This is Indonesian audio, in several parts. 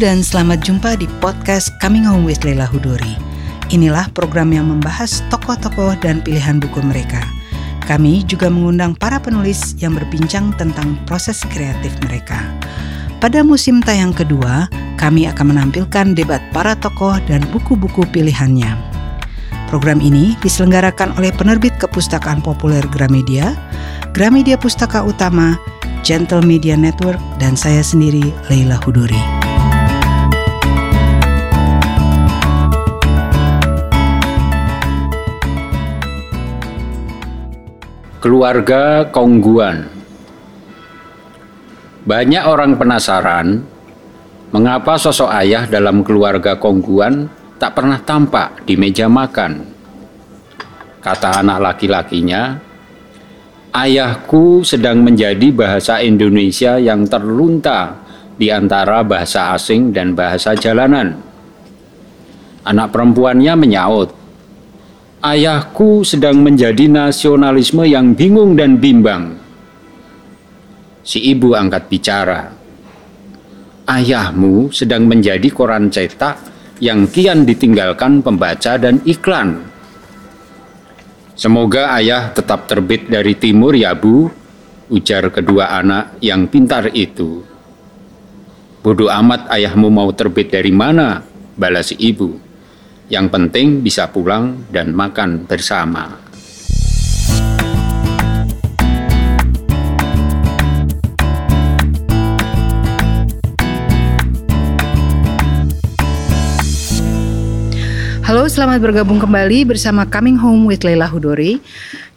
dan selamat jumpa di podcast Coming Home with Leila Hudori. Inilah program yang membahas tokoh-tokoh dan pilihan buku mereka. Kami juga mengundang para penulis yang berbincang tentang proses kreatif mereka. Pada musim tayang kedua, kami akan menampilkan debat para tokoh dan buku-buku pilihannya. Program ini diselenggarakan oleh penerbit kepustakaan populer Gramedia, Gramedia Pustaka Utama, Gentle Media Network, dan saya sendiri, Leila Hudori. Keluarga Kongguan Banyak orang penasaran mengapa sosok ayah dalam keluarga Kongguan tak pernah tampak di meja makan. Kata anak laki-lakinya, Ayahku sedang menjadi bahasa Indonesia yang terlunta di antara bahasa asing dan bahasa jalanan. Anak perempuannya menyaut, Ayahku sedang menjadi nasionalisme yang bingung dan bimbang. Si ibu angkat bicara, Ayahmu sedang menjadi koran cetak yang kian ditinggalkan pembaca dan iklan Semoga ayah tetap terbit dari timur ya bu, ujar kedua anak yang pintar itu. Bodoh amat ayahmu mau terbit dari mana, balas ibu. Yang penting bisa pulang dan makan bersama. Halo, selamat bergabung kembali bersama Coming Home with Leila Hudori.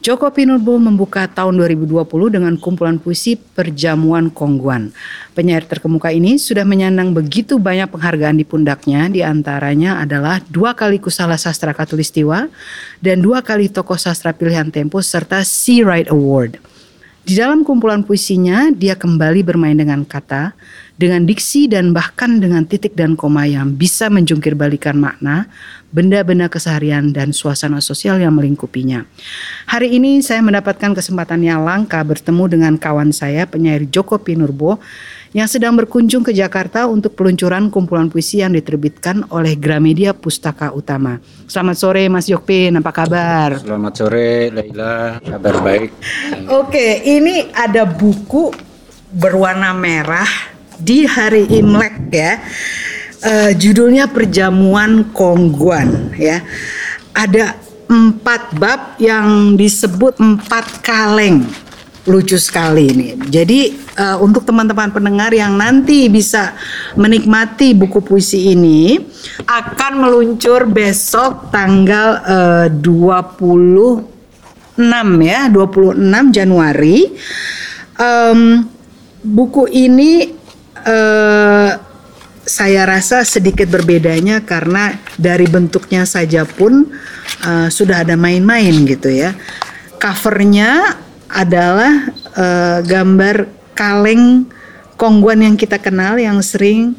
Joko Pinurbo membuka tahun 2020 dengan kumpulan puisi Perjamuan Kongguan. Penyair terkemuka ini sudah menyandang begitu banyak penghargaan di pundaknya, di antaranya adalah dua kali Kusala Sastra Katulistiwa dan dua kali Tokoh Sastra Pilihan Tempo serta Sea Right Award. Di dalam kumpulan puisinya, dia kembali bermain dengan kata, dengan diksi dan bahkan dengan titik dan koma yang bisa menjungkir balikan makna, benda-benda keseharian dan suasana sosial yang melingkupinya. Hari ini saya mendapatkan kesempatan yang langka bertemu dengan kawan saya penyair Joko Pinurbo yang sedang berkunjung ke Jakarta untuk peluncuran kumpulan puisi yang diterbitkan oleh Gramedia Pustaka Utama. Selamat sore Mas Jokpin, apa kabar? Selamat sore Leila, kabar baik. Oke, ini ada buku berwarna merah di hari Imlek ya uh, judulnya perjamuan Kongguan ya. Ada empat bab yang disebut empat kaleng. Lucu sekali ini. Jadi uh, untuk teman-teman pendengar yang nanti bisa menikmati buku puisi ini akan meluncur besok tanggal uh, 26 ya, 26 Januari. Um, buku ini uh, saya rasa sedikit berbedanya karena dari bentuknya saja pun uh, sudah ada main-main gitu ya. Covernya adalah uh, gambar kaleng kongguan yang kita kenal yang sering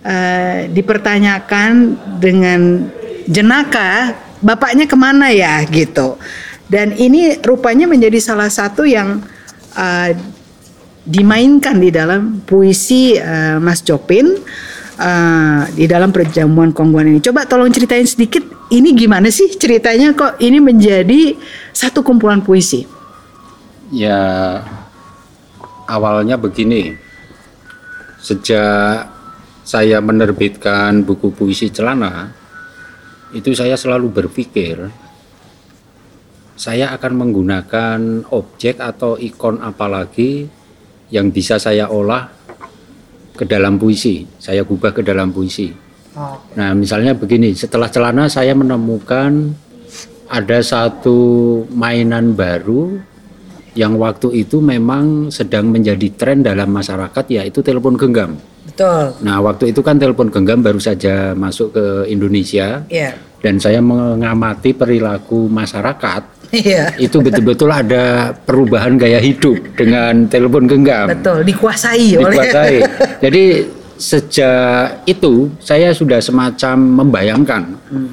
uh, dipertanyakan dengan jenaka bapaknya ke mana ya gitu. Dan ini rupanya menjadi salah satu yang uh, dimainkan di dalam puisi uh, Mas Jopin uh, di dalam perjamuan kongguan ini. Coba tolong ceritain sedikit ini gimana sih ceritanya kok ini menjadi satu kumpulan puisi? Ya awalnya begini. Sejak saya menerbitkan buku puisi celana, itu saya selalu berpikir saya akan menggunakan objek atau ikon apalagi yang bisa saya olah ke dalam puisi, saya ubah ke dalam puisi. Oh. Nah, misalnya begini, setelah celana saya menemukan ada satu mainan baru yang waktu itu memang sedang menjadi tren dalam masyarakat yaitu telepon genggam. Betul. Nah, waktu itu kan telepon genggam baru saja masuk ke Indonesia. Yeah. Dan saya mengamati perilaku masyarakat Iya. Itu betul-betul ada perubahan gaya hidup dengan telepon genggam. Betul, dikuasai, dikuasai. Jadi sejak itu saya sudah semacam membayangkan hmm.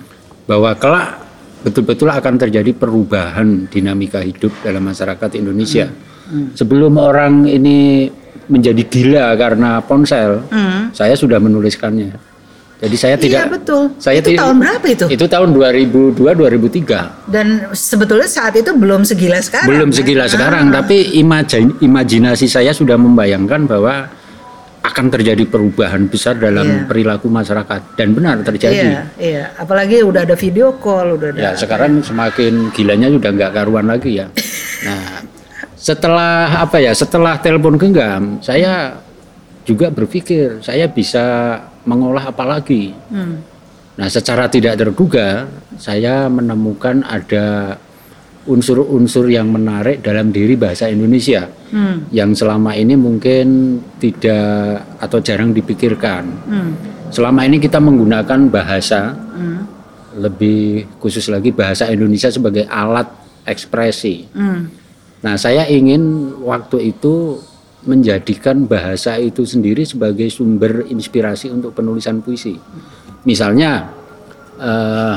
bahwa kelak betul-betul akan terjadi perubahan dinamika hidup dalam masyarakat Indonesia. Hmm. Hmm. Sebelum orang ini menjadi gila karena ponsel, Hmm. saya sudah menuliskannya. Jadi saya tidak iya betul. saya itu tidak- tahun berapa itu? Itu tahun 2002 2003. Dan sebetulnya saat itu belum segila sekarang. Belum kan? segila Ah. sekarang, tapi imajin- imajinasi saya sudah membayangkan bahwa akan terjadi perubahan besar dalam Iya. perilaku masyarakat dan benar terjadi. Iya, iya. Apalagi udah ada video call, udah ada. Ya sekarang semakin gilanya sudah nggak karuan lagi ya. Nah setelah apa ya setelah telepon genggam saya juga berpikir saya bisa mengolah apa lagi. Hmm. Nah secara tidak terduga saya menemukan ada unsur-unsur yang menarik dalam diri bahasa Indonesia Hmm. yang selama ini mungkin tidak atau jarang dipikirkan. Hmm. Selama ini kita menggunakan bahasa Hmm. lebih khusus lagi bahasa Indonesia sebagai alat ekspresi. Hmm. Nah, saya ingin waktu itu menjadikan bahasa itu sendiri sebagai sumber inspirasi untuk penulisan puisi. Misalnya eh,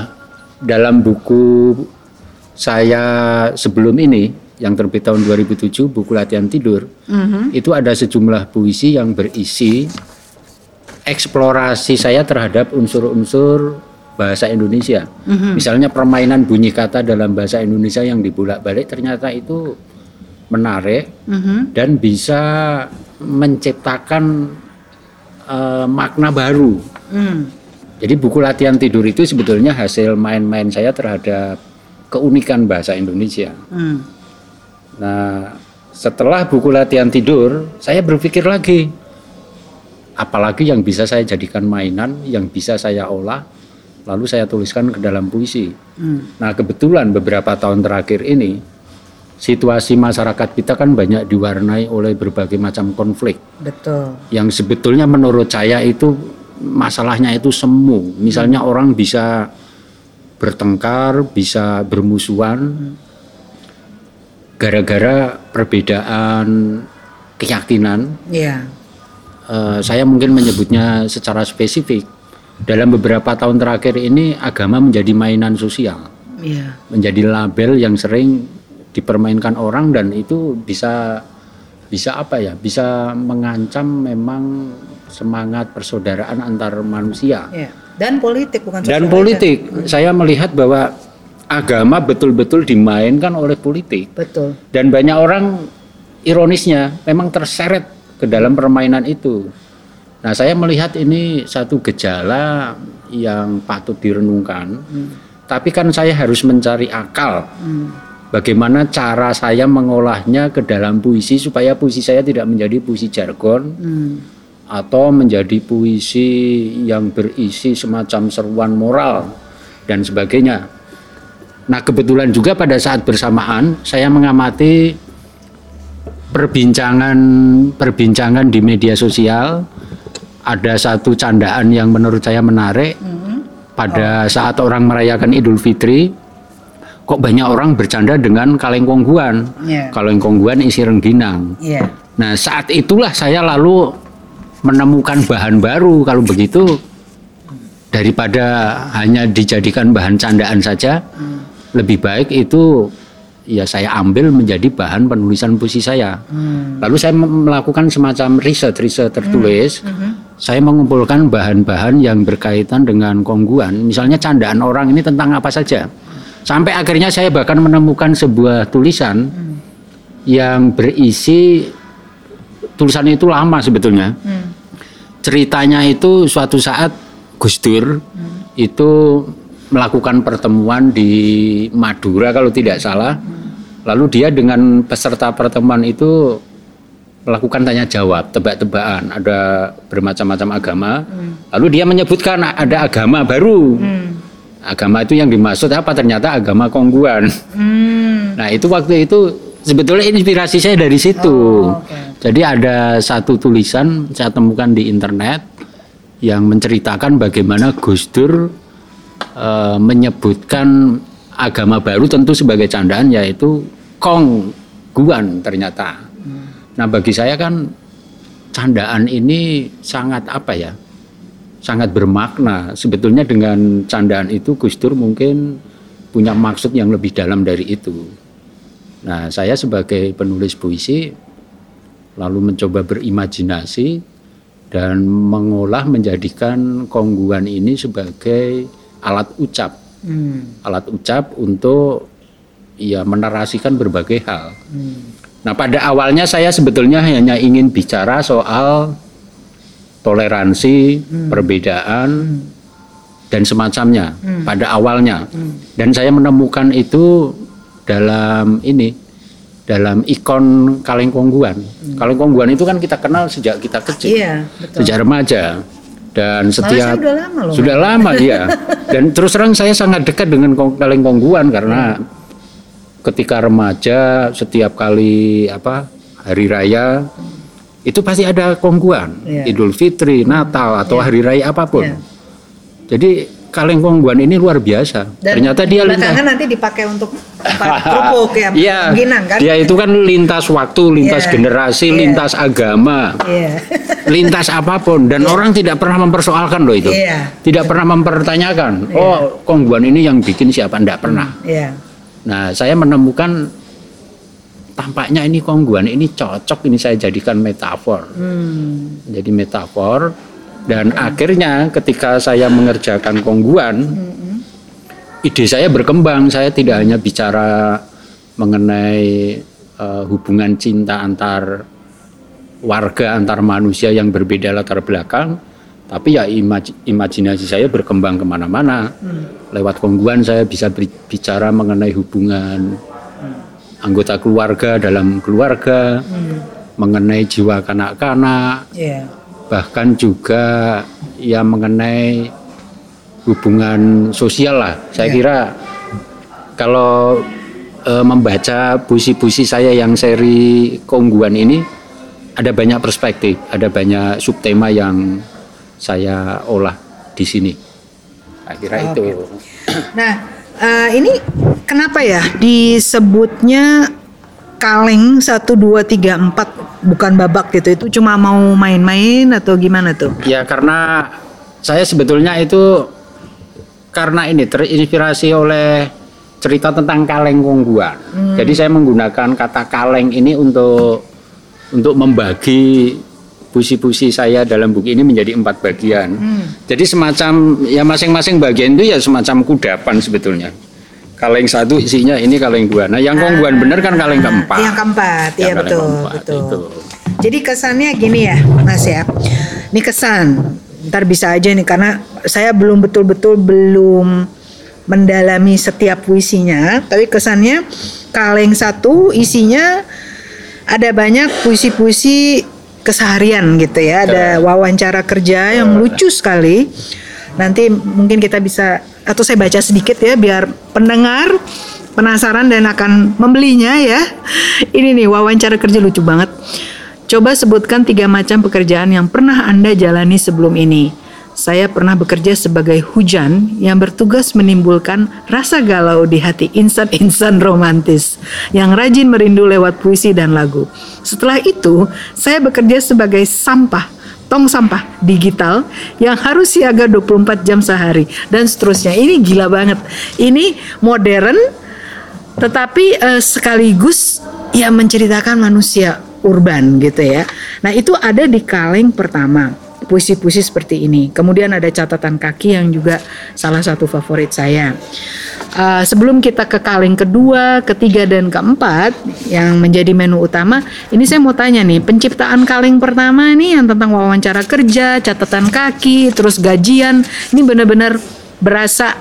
dalam buku saya sebelum ini yang terbit tahun 2007 buku latihan tidur Mhm. itu ada sejumlah puisi yang berisi eksplorasi saya terhadap unsur-unsur bahasa Indonesia. Misalnya permainan bunyi kata dalam bahasa Indonesia yang dibolak-balik ternyata itu menarik Mhm. dan bisa menciptakan eh, makna baru. Hmm. Jadi buku latihan tidur itu sebetulnya hasil main-main saya terhadap keunikan bahasa Indonesia. Hmm. Nah, setelah buku latihan tidur, saya berpikir lagi, apalagi yang bisa saya jadikan mainan, yang bisa saya olah, lalu saya tuliskan ke dalam puisi. Hmm. Nah, kebetulan beberapa tahun terakhir ini, situasi masyarakat kita kan banyak diwarnai oleh berbagai macam konflik, Betul. yang sebetulnya menurut saya itu masalahnya itu semu. Misalnya orang bisa bertengkar, bisa bermusuhan gara-gara perbedaan keyakinan. Iya. Eh, saya mungkin menyebutnya secara spesifik. Dalam beberapa tahun terakhir ini agama menjadi mainan sosial, Iya. menjadi label yang sering dipermainkan orang dan itu bisa bisa apa ya? Bisa mengancam memang semangat persaudaraan antar manusia. Iya. Dan politik bukan Dan politik, saya melihat bahwa agama betul-betul dimainkan oleh politik. aja. Betul. Dan banyak orang ironisnya memang terseret ke dalam permainan itu. Nah, saya melihat ini satu gejala yang patut direnungkan. Tapi kan saya harus mencari akal. Hmm. Bagaimana cara saya mengolahnya ke dalam puisi supaya puisi saya tidak menjadi puisi jargon Hmm. Atau menjadi puisi yang berisi semacam seruan moral dan sebagainya. Nah, kebetulan juga pada saat bersamaan saya mengamati perbincangan perbincangan di media sosial ada satu candaan yang menurut saya menarik pada saat orang merayakan Idul Fitri kok banyak orang bercanda dengan kaleng kongguan. Iya. Kaleng kongguan isi rengginang. Iya. Nah, saat itulah saya lalu menemukan bahan baru kalau begitu daripada hanya dijadikan bahan candaan saja, lebih baik itu ya saya ambil menjadi bahan penulisan puisi saya. Hmm. Lalu saya melakukan semacam riset riset tertulis. Saya mengumpulkan bahan-bahan yang berkaitan dengan kongguan, misalnya candaan orang ini tentang apa saja. Sampai akhirnya saya bahkan menemukan sebuah tulisan yang berisi tulisan itu lama sebetulnya. Hmm. Ceritanya itu suatu saat Gus Dur itu melakukan pertemuan di Madura kalau tidak salah. Lalu dia dengan peserta pertemuan itu melakukan tanya jawab, tebak-tebakan, ada bermacam-macam agama. Lalu dia menyebutkan ada agama baru. Hmm. Agama itu yang dimaksud apa? Ternyata agama kongguan. Hmm. Nah itu waktu itu sebetulnya inspirasi saya dari situ. Oh, oke. Jadi ada satu tulisan saya temukan di internet yang menceritakan bagaimana Gus Dur eh, menyebutkan agama baru tentu sebagai candaan yaitu kongguan ternyata. Nah bagi saya kan candaan ini sangat apa ya? Sangat bermakna. Sebetulnya dengan candaan itu Gus Dur mungkin punya maksud yang lebih dalam dari itu. Nah, saya sebagai penulis puisi lalu mencoba berimajinasi dan mengolah menjadikan kongguan ini sebagai alat ucap. Hmm. Alat ucap untuk ya menarasikan berbagai hal. Hmm. Nah, pada awalnya saya sebetulnya hanya ingin bicara soal toleransi, hmm. perbedaan hmm. dan semacamnya hmm. pada awalnya. Hmm. Dan saya menemukan itu dalam ini dalam ikon kaleng kongguan. Hmm. Kaleng kongguan itu kan kita kenal sejak kita kecil, iya, betul. sejak remaja dan setiap sudah lama loh. Sudah lama dia. Dan terus terang saya sangat dekat dengan kaleng kongguan karena hmm. ketika remaja setiap kali apa hari raya hmm. itu pasti ada kongguan, yeah. Idul Fitri, Natal atau yeah. hari raya apa pun. Yeah. Jadi kaleng kongguan ini luar biasa. Dan Ternyata dia lintas. nanti dipakai untuk kerupuk ya, ya kan? Dia itu kan lintas waktu, lintas yeah. generasi, yeah. lintas agama, yeah. lintas apa pun, dan yeah. orang tidak pernah mempersoalkan loh itu, yeah. tidak pernah mempertanyakan. Yeah. Oh, kongguan ini yang bikin siapa? Tidak pernah. Yeah. Nah, saya menemukan tampaknya ini kongguan ini cocok ini saya jadikan metafor. Hmm. Jadi metafor dan hmm. akhirnya ketika saya mengerjakan kongguan, hmm. ide saya berkembang. Saya tidak hanya bicara mengenai uh, hubungan cinta antar warga, antar manusia yang berbeda latar belakang, tapi ya imaj imajinasi saya berkembang ke mana-mana. Hmm. Lewat kongguan saya bisa bicara mengenai hubungan hmm. anggota keluarga dalam keluarga, hmm. mengenai jiwa kanak-kanak. Yeah bahkan juga ya mengenai hubungan sosial lah. Saya ya. kira kalau e, membaca puisi-puisi saya yang seri Kongguan ini ada banyak perspektif, ada banyak subtema yang saya olah di sini. Kira oh, itu. Nah, uh, ini kenapa ya disebutnya kaleng satu dua tiga empat bukan babak gitu itu cuma mau main-main atau gimana tuh? Ya karena saya sebetulnya itu karena ini terinspirasi oleh cerita tentang kaleng kongguan. Hmm. Jadi saya menggunakan kata kaleng ini untuk untuk membagi puisi-puisi saya dalam buku ini menjadi empat bagian. Hmm. Jadi semacam ya masing-masing bagian itu ya semacam kudapan sebetulnya kaleng satu isinya ini kaleng dua. Nah yang kongguan ah, bener kan kaleng keempat. Yang keempat, iya betul, keempat, betul. Itu. Jadi kesannya gini ya, Mas ya. Ini kesan, ntar bisa aja nih karena saya belum betul-betul belum mendalami setiap puisinya, tapi kesannya kaleng satu isinya ada banyak puisi-puisi keseharian gitu ya, ada wawancara kerja yang lucu sekali. Nanti mungkin kita bisa atau saya baca sedikit ya biar pendengar penasaran dan akan membelinya ya. Ini nih wawancara kerja lucu banget. Coba sebutkan tiga macam pekerjaan yang pernah Anda jalani sebelum ini. Saya pernah bekerja sebagai hujan yang bertugas menimbulkan rasa galau di hati insan-insan romantis yang rajin merindu lewat puisi dan lagu. Setelah itu, saya bekerja sebagai sampah tong sampah digital yang harus siaga 24 jam sehari dan seterusnya. Ini gila banget. Ini modern tetapi uh, sekaligus ya menceritakan manusia urban gitu ya. Nah, itu ada di kaleng pertama puisi-puisi seperti ini. Kemudian ada catatan kaki yang juga salah satu favorit saya. Uh, sebelum kita ke kaleng kedua, ketiga dan keempat yang menjadi menu utama, ini saya mau tanya nih, penciptaan kaleng pertama ini yang tentang wawancara kerja, catatan kaki, terus gajian, ini benar-benar berasa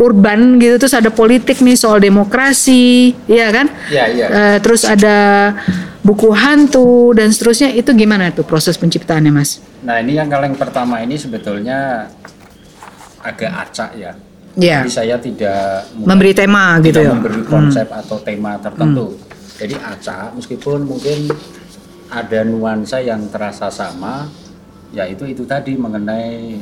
urban gitu terus ada politik nih soal demokrasi ya kan ya, ya. Uh, terus ada buku hantu dan seterusnya itu gimana tuh proses penciptaannya mas nah ini yang kaleng pertama ini sebetulnya agak acak ya Yeah. Jadi saya tidak memberi tema tidak gitu ya. Memberi konsep hmm. atau tema tertentu. Hmm. Jadi acak meskipun mungkin ada nuansa yang terasa sama, yaitu itu tadi mengenai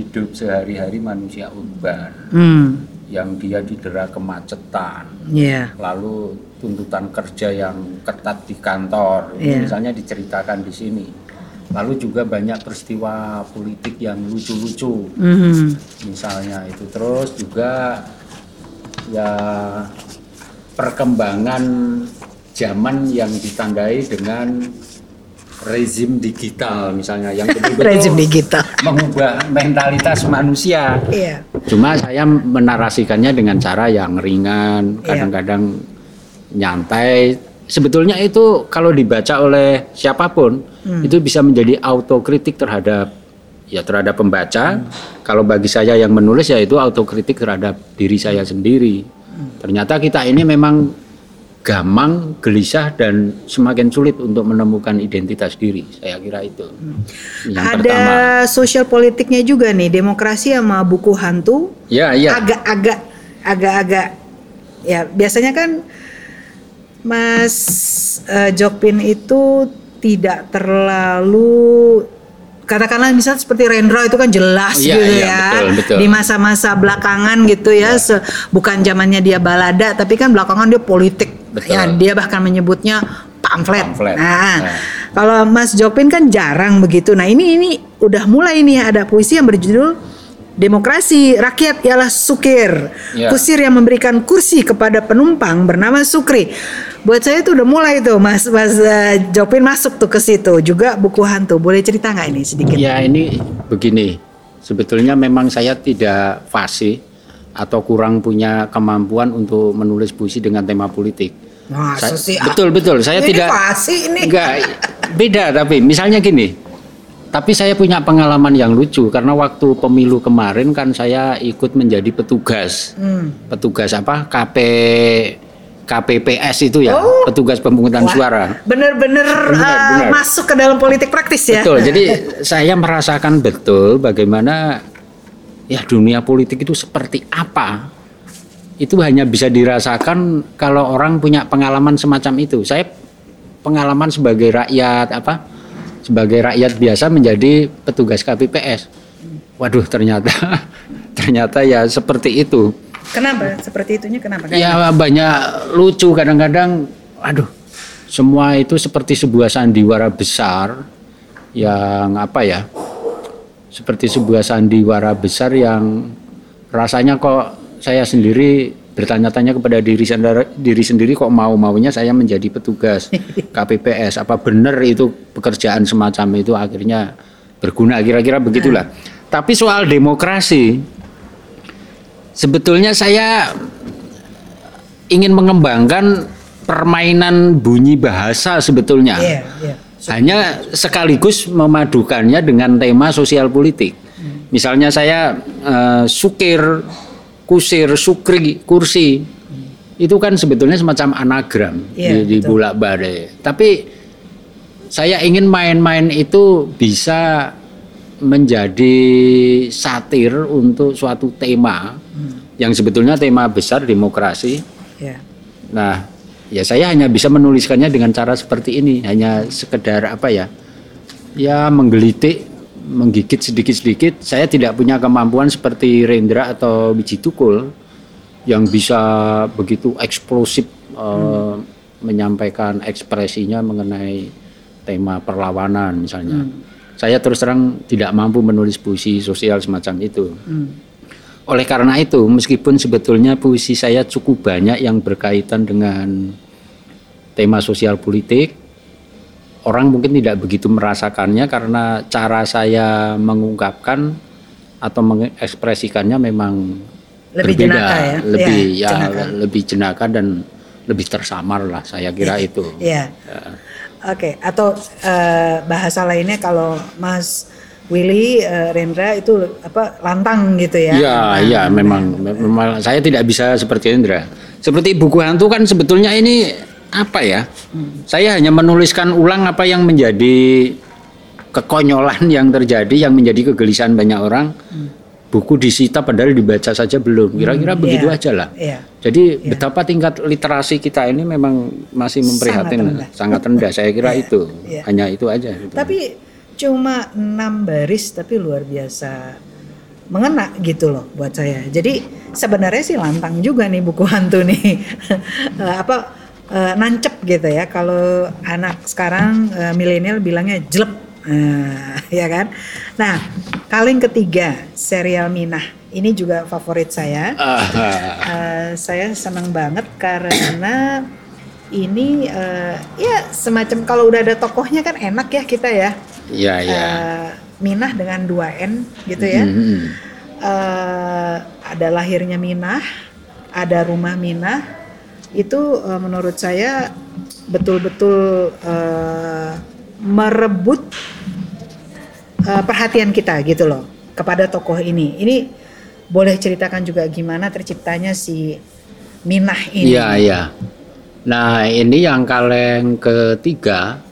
hidup sehari-hari manusia urban. Hmm. Yang dia didera kemacetan. Yeah. Lalu tuntutan kerja yang ketat di kantor. Yeah. Misalnya diceritakan di sini lalu juga banyak peristiwa politik yang lucu-lucu mm-hmm. misalnya itu terus juga ya perkembangan zaman yang ditandai dengan rezim digital misalnya yang betul-betul Rezim digital. mengubah mentalitas manusia. Iya. Cuma saya menarasikannya dengan cara yang ringan, Iya. kadang-kadang nyantai. Sebetulnya itu kalau dibaca oleh siapa pun Hmm. itu bisa menjadi autokritik terhadap ya terhadap pembaca. Kalau bagi saya yang menulis ya itu autokritik terhadap diri saya sendiri. Hmm. Ternyata kita ini memang gamang, gelisah dan semakin sulit untuk menemukan identitas diri. Saya kira itu. Yang Ada pertama. sosial politiknya juga nih, demokrasi sama buku hantu. Ya, ya. Agak-agak, agak-agak. Ya biasanya kan Mas eh, Jokpin itu tidak terlalu katakanlah misalnya seperti Rendra itu kan jelas Iya, gitu iya, ya betul, betul. di masa-masa belakangan gitu ya se- bukan zamannya dia balada tapi kan belakangan dia politik Betul. ya dia bahkan menyebutnya pamflet, Pamflet. nah Nah. kalau Mas Jokpin kan jarang begitu nah ini ini udah mulai nih ada puisi yang berjudul Demokrasi rakyat ialah sukir. Ya. Kusir yang memberikan kursi kepada penumpang bernama Sukri. Buat saya itu udah mulai tuh Mas Mas eh, Jopin masuk tuh ke situ. Juga buku hantu. Boleh cerita nggak ini sedikit? Ya ini begini, sebetulnya memang saya tidak fasih atau kurang punya kemampuan untuk menulis puisi dengan tema politik. Saya- sih, ah? betul betul, saya Ini tidak ini. enggak beda tapi misalnya gini. Tapi saya punya pengalaman yang lucu karena waktu pemilu kemarin kan saya ikut menjadi petugas. Hmm. Petugas apa? KP KPPS itu ya, Oh. petugas pemungutan Wah, suara. Bener-bener Benar, eh, benar. masuk ke dalam politik praktis ya. Betul. Jadi saya merasakan betul bagaimana ya dunia politik itu seperti apa. Itu hanya bisa dirasakan kalau orang punya pengalaman semacam itu. Saya pengalaman sebagai rakyat apa? Sebagai rakyat biasa menjadi petugas KPPS. Waduh, ternyata ternyata ya seperti itu. Kenapa? Seperti itunya kenapa? Ya banyak lucu kadang-kadang aduh semua itu seperti sebuah sandiwara besar yang apa ya seperti sebuah sandiwara besar yang rasanya kok saya sendiri bertanya-tanya kepada diri sendiri, diri sendiri kok mau-maunya saya menjadi petugas KPPS apa benar itu pekerjaan semacam itu akhirnya berguna? Kira-kira begitulah. Tapi soal demokrasi sebetulnya saya ingin mengembangkan permainan bunyi bahasa sebetulnya. Iya, iya. Hanya sekaligus memadukannya dengan tema sosial politik. Misalnya saya eh, sukir, kusir, sukri, kursi, itu kan sebetulnya semacam anagram Iya, di, di bulak balik. Tapi saya ingin main-main itu bisa menjadi satir untuk suatu tema yang sebetulnya tema besar demokrasi. Iya. Nah, ya saya hanya bisa menuliskannya dengan cara seperti ini, hanya sekedar apa ya? Ya menggelitik, menggigit sedikit-sedikit. Saya tidak punya kemampuan seperti Rendra atau Biji Tukul yang bisa begitu eksplosif eh, menyampaikan ekspresinya mengenai tema perlawanan misalnya. Saya terus terang tidak mampu menulis puisi sosial semacam itu. Oleh karena itu, meskipun sebetulnya puisi saya cukup banyak yang berkaitan dengan tema sosial politik, orang mungkin tidak begitu merasakannya karena cara saya mengungkapkan atau mengekspresikannya memang Lebih berbeda, jenaka ya? lebih Ya, ya, jenaka. lebih jenaka dan lebih tersamar lah. Saya kira itu. Iya. Oke, atau eh, bahasa lainnya kalau Mas Willy eh, Rendra itu apa lantang gitu ya? Iya, iya memang, memang saya tidak bisa seperti Indra. Seperti buku hantu kan sebetulnya ini apa ya? Saya hanya menuliskan ulang apa yang menjadi kekonyolan yang terjadi yang menjadi kegelisahan banyak orang. Buku disita padahal dibaca saja belum. Kira-kira begitu Iya, aja lah. iya. Jadi betapa tingkat literasi kita ini memang masih memprihatin, rendah. sangat rendah. Saya kira Iya, itu. iya. Hanya itu aja. Tapi cuma enam baris tapi luar biasa mengena gitu loh buat saya. Jadi sebenarnya sih lantang juga nih buku hantu nih. Eh, apa eh, nancep gitu ya. Kalau anak sekarang eh, milenial bilangnya jelek. Nah, ya kan? Nah, kaleng ketiga serial Minah. Ini juga favorit saya. Eh, saya senang banget karena ini uh, ya semacam kalau udah ada tokohnya kan enak ya kita ya. Iya, iya. Uh, Minah dengan 2N gitu ya. Mm -hmm. uh, ada lahirnya Minah, ada rumah Minah. Itu uh, menurut saya betul-betul uh, merebut uh, perhatian kita gitu loh kepada tokoh ini. Ini boleh ceritakan juga gimana terciptanya si Minah ini? Iya, iya. Nah, ini yang kaleng ketiga.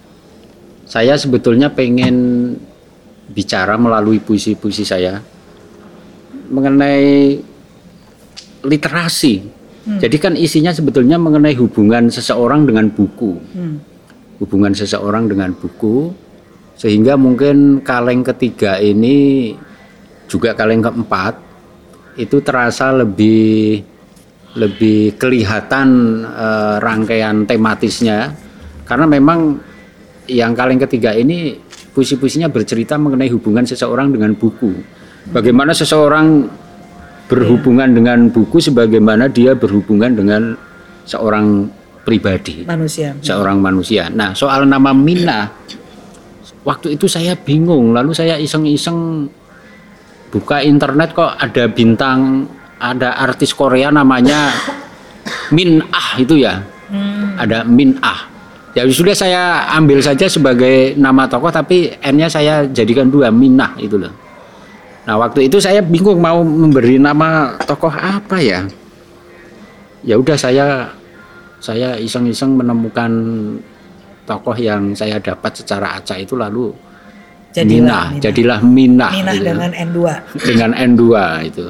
Saya sebetulnya pengen bicara melalui puisi-puisi saya mengenai literasi. Hmm. Jadi kan isinya sebetulnya mengenai hubungan seseorang dengan buku. Hmm. Hubungan seseorang dengan buku sehingga mungkin kaleng ketiga ini juga kaleng keempat itu terasa lebih lebih kelihatan uh, rangkaian tematisnya karena memang yang kaleng ketiga ini puisi-puisinya bercerita mengenai hubungan seseorang dengan buku. Bagaimana seseorang berhubungan dengan buku sebagaimana dia berhubungan dengan seorang pribadi, manusia. Seorang manusia. Nah, soal nama Mina waktu itu saya bingung lalu saya iseng-iseng buka internet kok ada bintang ada artis Korea namanya Min Ah itu ya hmm. ada Min Ah ya sudah saya ambil saja sebagai nama tokoh tapi N-nya saya jadikan dua Minah itu loh nah waktu itu saya bingung mau memberi nama tokoh apa ya ya udah saya saya iseng-iseng menemukan tokoh yang saya dapat secara acak itu lalu jadilah Mina, jadilah Mina, Mina gitu. dengan N2 dengan N2 itu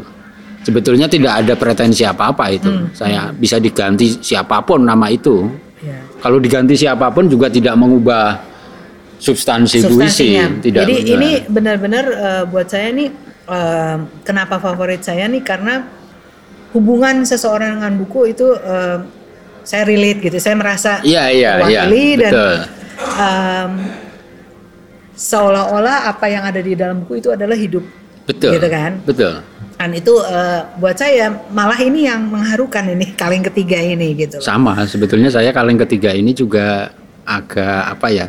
sebetulnya tidak ada pretensi apa-apa itu hmm. saya bisa diganti siapa pun nama itu ya. kalau diganti siapa pun juga tidak mengubah substansi puisi tidak jadi benar. ini benar-benar uh, buat saya nih uh, kenapa favorit saya nih? Karena hubungan seseorang dengan buku itu uh, saya relate gitu. Saya merasa iya iya iya. dan um, seolah-olah apa yang ada di dalam buku itu adalah hidup. Betul. Gitu kan? Betul. Dan itu uh, buat saya malah ini yang mengharukan ini kaleng ketiga ini gitu. Sama. Sebetulnya saya kaleng ketiga ini juga agak apa ya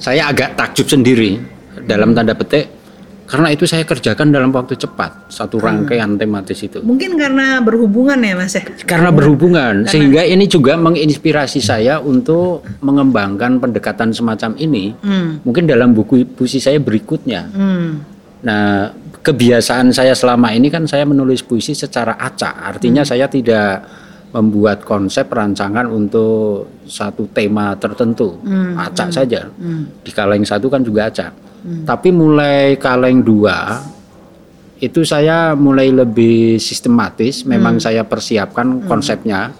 saya agak takjub sendiri dalam tanda petik karena itu saya kerjakan dalam waktu cepat satu hmm. rangkaian tematis itu. Mungkin karena berhubungan ya Mas ya. Karena berhubungan karena... sehingga ini juga menginspirasi saya untuk mengembangkan pendekatan semacam ini. Hmm. Mungkin dalam buku puisi saya berikutnya. Hmm. Nah, kebiasaan saya selama ini kan saya menulis puisi secara acak. Artinya hmm. saya tidak membuat konsep rancangan untuk satu tema tertentu. Hmm. Acak hmm. saja. Hmm. Di kaleng satu kan juga acak. Hmm. Tapi mulai kaleng dua itu saya mulai lebih sistematis. Memang hmm. saya persiapkan hmm. konsepnya.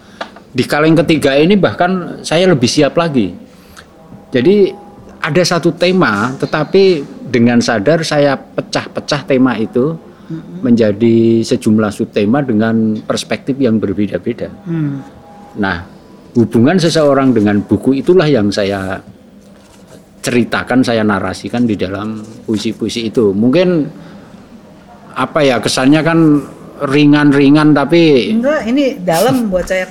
Di kaleng ketiga ini bahkan saya lebih siap lagi. Jadi ada satu tema, tetapi dengan sadar saya pecah-pecah tema itu hmm. menjadi sejumlah subtema dengan perspektif yang berbeda-beda. Hmm. Nah, hubungan seseorang dengan buku itulah yang saya ceritakan saya narasikan di dalam puisi-puisi itu mungkin apa ya kesannya kan ringan-ringan tapi enggak ini dalam buat saya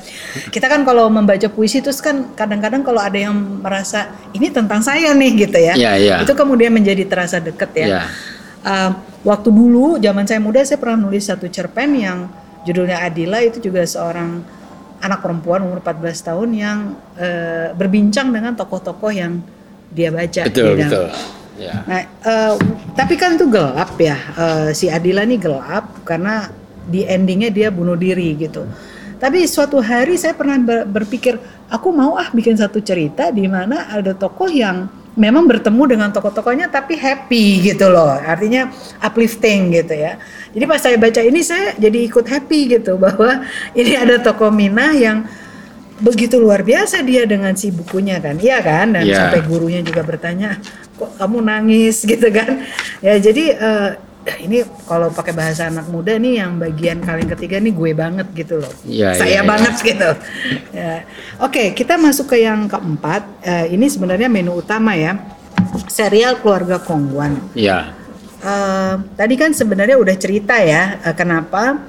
kita kan kalau membaca puisi terus kan kadang-kadang kalau ada yang merasa ini tentang saya nih gitu ya, ya, ya. itu kemudian menjadi terasa deket ya, ya. Uh, waktu dulu zaman saya muda saya pernah nulis satu cerpen yang judulnya Adila itu juga seorang anak perempuan umur 14 tahun yang uh, berbincang dengan tokoh-tokoh yang dia baca. Betul dia betul. Ya. Nah, uh, tapi kan itu gelap ya. Uh, si Adila ini gelap karena di endingnya dia bunuh diri gitu. Tapi suatu hari saya pernah berpikir, aku mau ah bikin satu cerita di mana ada tokoh yang memang bertemu dengan tokoh-tokohnya tapi happy gitu loh. Artinya uplifting gitu ya. Jadi pas saya baca ini saya jadi ikut happy gitu bahwa ini ada tokoh Minah yang begitu luar biasa dia dengan si bukunya kan iya kan dan yeah. sampai gurunya juga bertanya kok kamu nangis gitu kan ya jadi uh, ini kalau pakai bahasa anak muda nih yang bagian kalian ketiga nih gue banget gitu loh yeah, saya yeah, banget yeah. gitu ya. oke okay, kita masuk ke yang keempat uh, ini sebenarnya menu utama ya serial keluarga Kongguan ya yeah. uh, tadi kan sebenarnya udah cerita ya uh, kenapa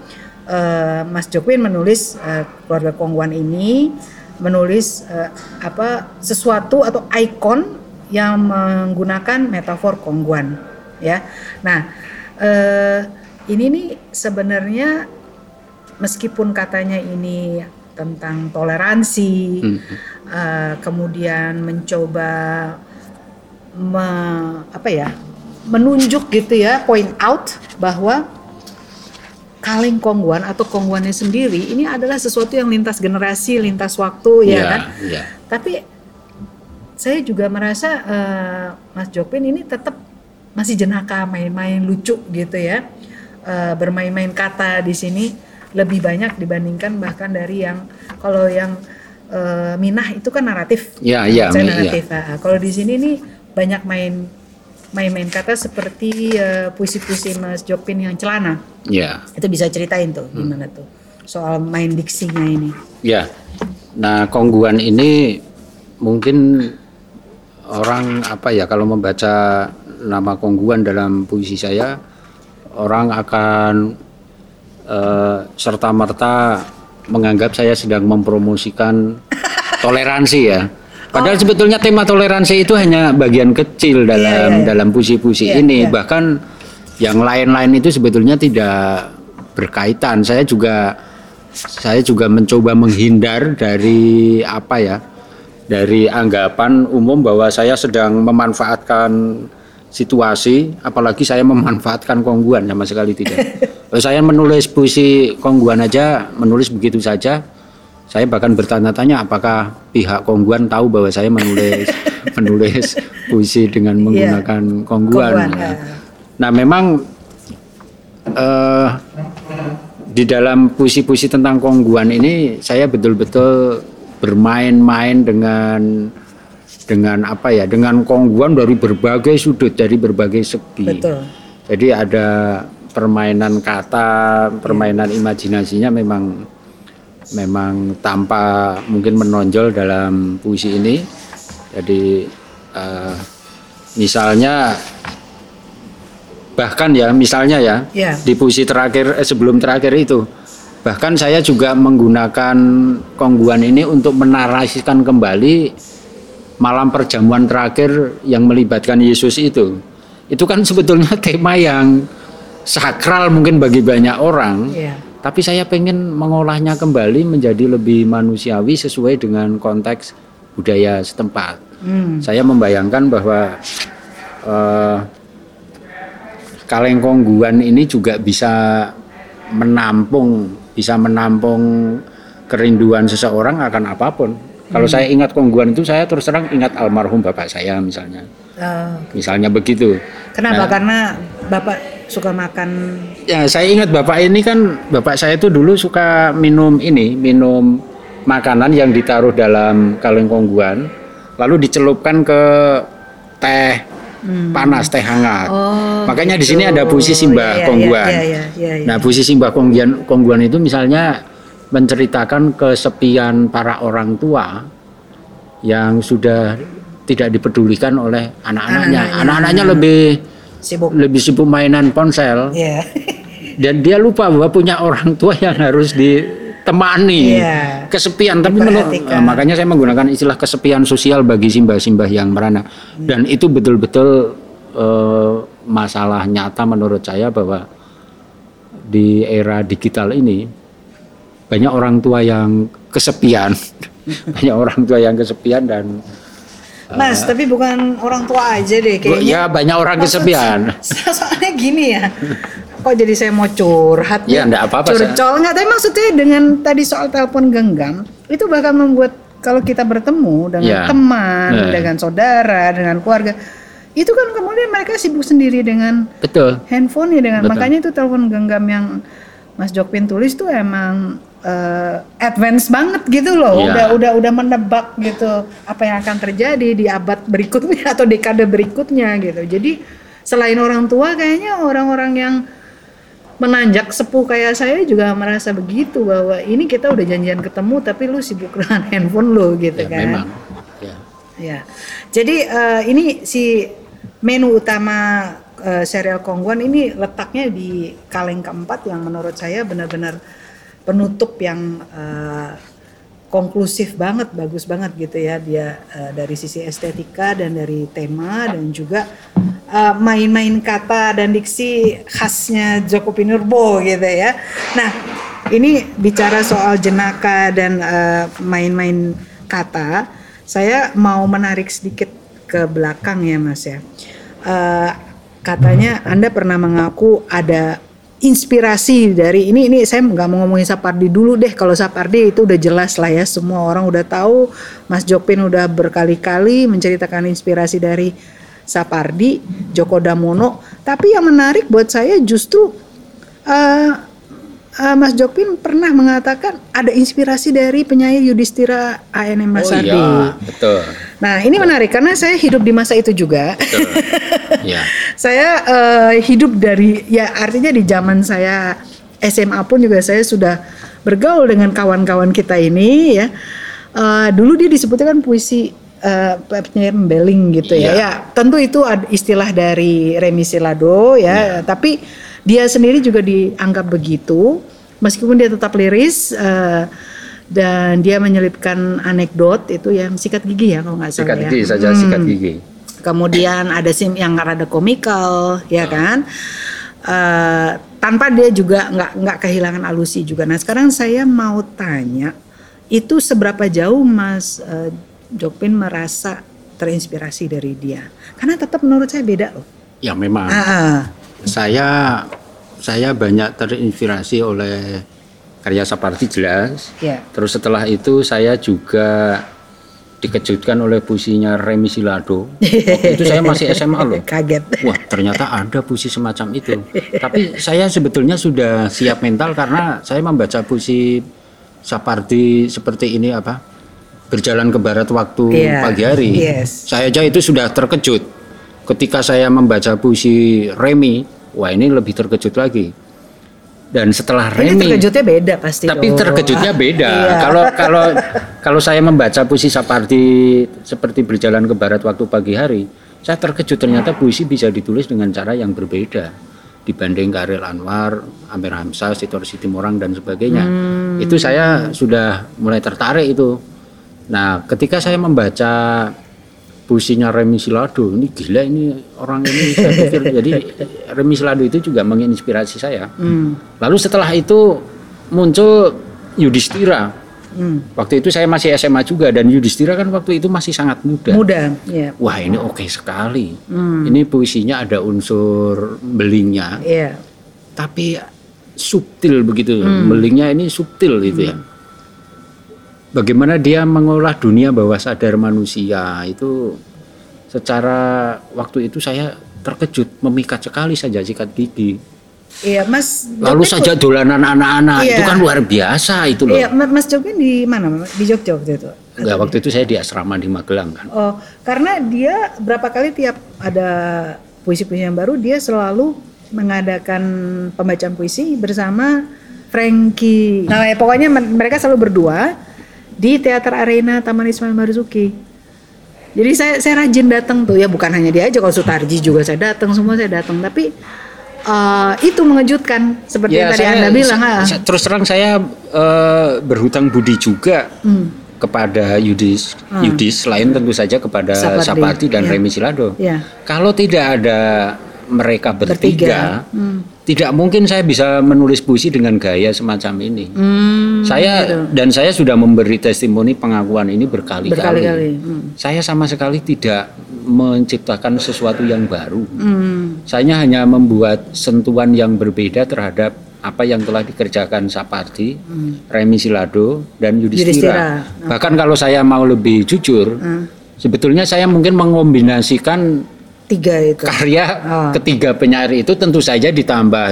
uh, Mas Jokwin menulis uh, keluarga Kongguan ini menulis uh, apa sesuatu atau ikon yang menggunakan metafor kongguan ya. Nah, uh, ini nih sebenarnya meskipun katanya ini tentang toleransi, hmm. uh, kemudian mencoba me, apa ya menunjuk gitu ya, point out bahwa kaleng kongguan atau kongguannya sendiri ini adalah sesuatu yang lintas generasi, lintas waktu ya, ya kan. Ya. Tapi saya juga merasa uh, Mas Jopin ini tetap masih jenaka main-main lucu gitu ya, uh, bermain-main kata di sini lebih banyak dibandingkan bahkan dari yang kalau yang uh, Minah itu kan naratif. Iya, iya. Saya naratif. Ya. Nah, kalau di sini nih banyak main main-main kata seperti uh, puisi-puisi Mas Jopin yang celana. Iya. Itu bisa ceritain tuh gimana tuh soal main diksinya ini. Ya. Nah, kongguan ini mungkin orang apa ya kalau membaca nama kongguan dalam puisi saya orang akan uh, serta merta menganggap saya sedang mempromosikan toleransi ya. Padahal oh. sebetulnya tema toleransi itu hanya bagian kecil dalam yeah, yeah, yeah. dalam puisi-puisi yeah, ini. Yeah. Bahkan yang lain-lain itu sebetulnya tidak berkaitan. Saya juga saya juga mencoba menghindar dari apa ya? Dari anggapan umum bahwa saya sedang memanfaatkan situasi, apalagi saya memanfaatkan kongguan sama sekali tidak. saya menulis puisi kongguan aja, menulis begitu saja. Saya bahkan bertanya-tanya apakah pihak kongguan tahu bahwa saya menulis menulis puisi dengan iya. menggunakan yeah. kongguan. kongguan ya. Nah, memang uh, di dalam puisi-puisi tentang kongguan ini saya betul-betul bermain-main dengan dengan apa ya dengan kongguan dari berbagai sudut dari berbagai segi. Betul. Jadi ada permainan kata, permainan imajinasinya memang memang tanpa mungkin menonjol dalam puisi ini. Jadi uh, misalnya bahkan ya misalnya ya yeah. di puisi terakhir eh, sebelum terakhir itu bahkan saya juga menggunakan kongguan ini untuk menarasikan kembali malam perjamuan terakhir yang melibatkan Yesus itu itu kan sebetulnya tema yang sakral mungkin bagi banyak orang yeah. tapi saya pengen mengolahnya kembali menjadi lebih manusiawi sesuai dengan konteks budaya setempat mm. saya membayangkan bahwa uh, kaleng kongguan ini juga bisa menampung bisa menampung kerinduan seseorang akan apa pun kalau hmm. saya ingat kongguan itu saya terus terang ingat almarhum bapak saya misalnya. Uh, misalnya begitu. Kenapa? Nah, Karena bapak suka makan. Ya saya ingat bapak ini kan bapak saya itu dulu suka minum ini minum makanan yang ditaruh dalam kaleng kongguan lalu dicelupkan ke teh hmm. panas teh hangat. Oh, Makanya gitu. di sini ada puisi simbah iya, iya, kongguan. Iya, iya, iya, iya. Nah puisi simbah kongguan kongguan itu misalnya menceritakan kesepian para orang tua yang sudah tidak dipedulikan oleh anak-anaknya. Anak-anaknya lebih sibuk lebih sibuk mainan ponsel. Yeah. Dan dia lupa bahwa punya orang tua yang harus ditemani. Yeah. Kesepian tapi menurut uh, makanya saya menggunakan istilah kesepian sosial bagi simbah-simbah yang merana. Hmm. Dan itu betul-betul uh, masalah nyata menurut saya bahwa di era digital ini banyak orang tua yang kesepian banyak orang tua yang kesepian dan Mas, uh, tapi bukan orang tua aja deh kayaknya. Ya banyak orang Maksud, kesepian. Soalnya gini ya. Kok jadi saya mau curhat? Ya, enggak apa-apa. Curcol enggak, tapi maksudnya dengan tadi soal telepon genggam, itu bahkan membuat kalau kita bertemu dengan ya. teman, nah. dengan saudara, dengan keluarga, itu kan kemudian mereka sibuk sendiri dengan Betul. handphone ya dengan Betul. makanya itu telepon genggam yang Mas Jokpin tulis tuh emang uh, advance banget gitu loh. Yeah. Udah udah udah menebak gitu apa yang akan terjadi di abad berikutnya atau dekade berikutnya gitu. Jadi selain orang tua kayaknya orang-orang yang menanjak sepuh kayak saya juga merasa begitu bahwa ini kita udah janjian ketemu tapi lu sibuk dengan handphone lu gitu ya, kan. Memang. Ya. ya. Jadi uh, ini si menu utama uh, serial Kongguan ini letaknya di kaleng keempat yang menurut saya benar-benar penutup yang uh, konklusif banget, bagus banget gitu ya dia uh, dari sisi estetika dan dari tema dan juga uh, main-main kata dan diksi khasnya Joko Pinurbo gitu ya. Nah, ini bicara soal jenaka dan uh, main-main kata, saya mau menarik sedikit ke belakang ya Mas ya. Uh, katanya Anda pernah mengaku ada inspirasi dari ini ini saya nggak mau ngomongin Sapardi dulu deh kalau Sapardi itu udah jelas lah ya semua orang udah tahu Mas Jopin udah berkali-kali menceritakan inspirasi dari Sapardi Joko Damono tapi yang menarik buat saya justru uh, uh, Mas Jopin pernah mengatakan ada inspirasi dari penyair Yudhistira ANM Mas oh, iya, betul. Nah ini betul. menarik karena saya hidup di masa itu juga. Betul. ya. Saya uh, hidup dari ya artinya di zaman saya SMA pun juga saya sudah bergaul dengan kawan-kawan kita ini ya. Uh, dulu dia disebutnya kan puisi uh, penyair membeling gitu ya. ya. Ya tentu itu istilah dari Remi Silado ya, ya. tapi dia sendiri juga dianggap begitu meskipun dia tetap liris uh, dan dia menyelipkan anekdot itu yang sikat gigi ya kalau nggak salah sikat ya. gigi saja hmm. sikat gigi kemudian ada sim yang rada komikal ya kan? Uh, tanpa dia juga nggak nggak kehilangan alusi juga. Nah sekarang saya mau tanya itu seberapa jauh Mas uh, Jopin merasa terinspirasi dari dia? Karena tetap menurut saya beda loh. Ya memang. Uh, saya saya banyak terinspirasi oleh karya Sapardi jelas. Yeah. terus setelah itu saya juga dikejutkan oleh puisinya Remi Silado. Waktu itu saya masih SMA loh. Kaget. Wah, ternyata ada puisi semacam itu. Tapi saya sebetulnya sudah siap mental karena saya membaca puisi Sapardi seperti ini apa? Berjalan ke barat waktu yeah. pagi hari. Yes. Saya aja itu sudah terkejut. Ketika saya membaca puisi Remi, wah ini lebih terkejut lagi dan setelah Remi ini terkejutnya beda pasti tapi dong. terkejutnya beda iya. kalau kalau kalau saya membaca puisi Sapardi seperti berjalan ke barat waktu pagi hari saya terkejut ternyata puisi bisa ditulis dengan cara yang berbeda dibanding Karel Anwar, Amir Hamzah, Sitor Sitimorang dan sebagainya. Hmm. Itu saya sudah mulai tertarik itu. Nah, ketika saya membaca puisinya Remi Silado ini gila ini orang ini saya pikir jadi Remi Silado itu juga menginspirasi saya hmm. lalu setelah itu muncul Yudhistira hmm. waktu itu saya masih SMA juga dan Yudhistira kan waktu itu masih sangat muda muda yeah. wah ini oke okay sekali hmm. ini puisinya ada unsur belingnya yeah. tapi subtil begitu hmm. belingnya ini subtil gitu ya. Bagaimana dia mengolah dunia bawah sadar manusia itu secara waktu itu saya terkejut memikat sekali saja sikat gigi. Iya, Mas. Lalu saja dolanan anak-anak iya. itu kan luar biasa itu loh. Iya, Mas Jogja di mana? Di Jogja waktu itu? Enggak, waktu itu saya di asrama di Magelang kan. Oh, karena dia berapa kali tiap ada puisi-puisi yang baru dia selalu mengadakan pembacaan puisi bersama Frankie. Nah, ya, pokoknya mereka selalu berdua di Teater Arena Taman Ismail Marzuki. Jadi saya saya rajin datang tuh ya bukan hanya dia aja kalau Sutarji juga saya datang semua saya datang tapi uh, itu mengejutkan seperti ya, yang tadi saya, anda bilang. Saya, terus terang saya uh, berhutang budi juga hmm. kepada Yudis hmm. Yudis selain tentu saja kepada Sapardi, Sapardi dan ya. Remi Silado. Ya. Kalau tidak ada mereka bertiga, bertiga. Hmm tidak mungkin saya bisa menulis puisi dengan gaya semacam ini. Hmm, saya gitu. dan saya sudah memberi testimoni pengakuan ini berkali-kali. Hmm. Saya sama sekali tidak menciptakan sesuatu yang baru. Hmm. Saya hanya membuat sentuhan yang berbeda terhadap apa yang telah dikerjakan Sapardi, hmm. Remi Silado dan Yudhistira. Yudhistira. Bahkan kalau saya mau lebih jujur, hmm. sebetulnya saya mungkin mengombinasikan tiga itu karya oh. ketiga penyair itu tentu saja ditambah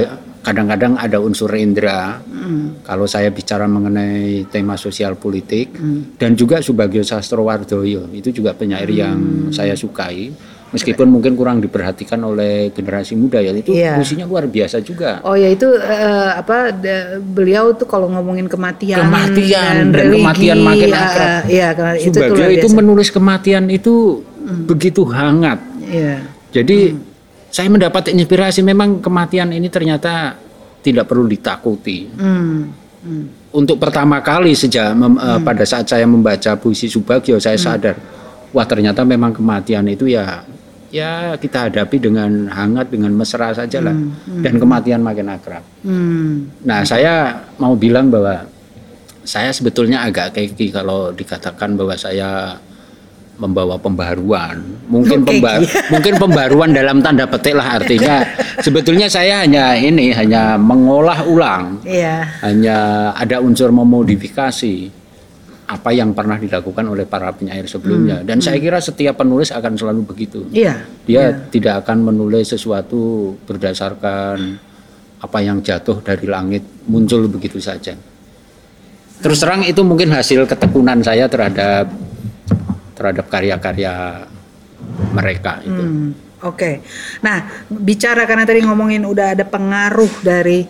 kadang-kadang ada unsur indra mm. kalau saya bicara mengenai tema sosial politik mm. dan juga Subagio Sastrowardoyo itu juga penyair mm. yang saya sukai meskipun mungkin kurang diperhatikan oleh generasi muda ya itu yeah. fungsinya luar biasa juga. Oh ya itu uh, apa de, beliau tuh kalau ngomongin kematian kematian dan, dan religi, kematian makin akrab. Uh, Subagio itu, itu menulis kematian itu hmm. begitu hangat Yeah. Jadi hmm. saya mendapat inspirasi memang kematian ini ternyata tidak perlu ditakuti. Hmm. Hmm. untuk pertama kali sejak mem, eh, pada saat saya membaca puisi Subagio saya sadar wah ternyata memang kematian itu ya ya kita hadapi dengan hangat dengan mesra saja lah dan kematian makin akrab. Hmm. Nah saya mau bilang bahwa saya sebetulnya agak keki kalau dikatakan bahwa saya membawa pembaruan. Mungkin pemba- mungkin pembaruan dalam tanda petik lah artinya. Sebetulnya saya hanya ini hanya mengolah ulang, Iya. hanya ada unsur memodifikasi apa yang pernah dilakukan oleh para penyair sebelumnya. Dan saya kira setiap penulis akan selalu begitu. Iya. Dia tidak akan menulis sesuatu berdasarkan apa yang jatuh dari langit muncul begitu saja. Terus terang itu mungkin hasil ketekunan saya terhadap terhadap karya-karya mereka itu. Hmm, Oke. Nah, bicara karena tadi ngomongin udah ada pengaruh dari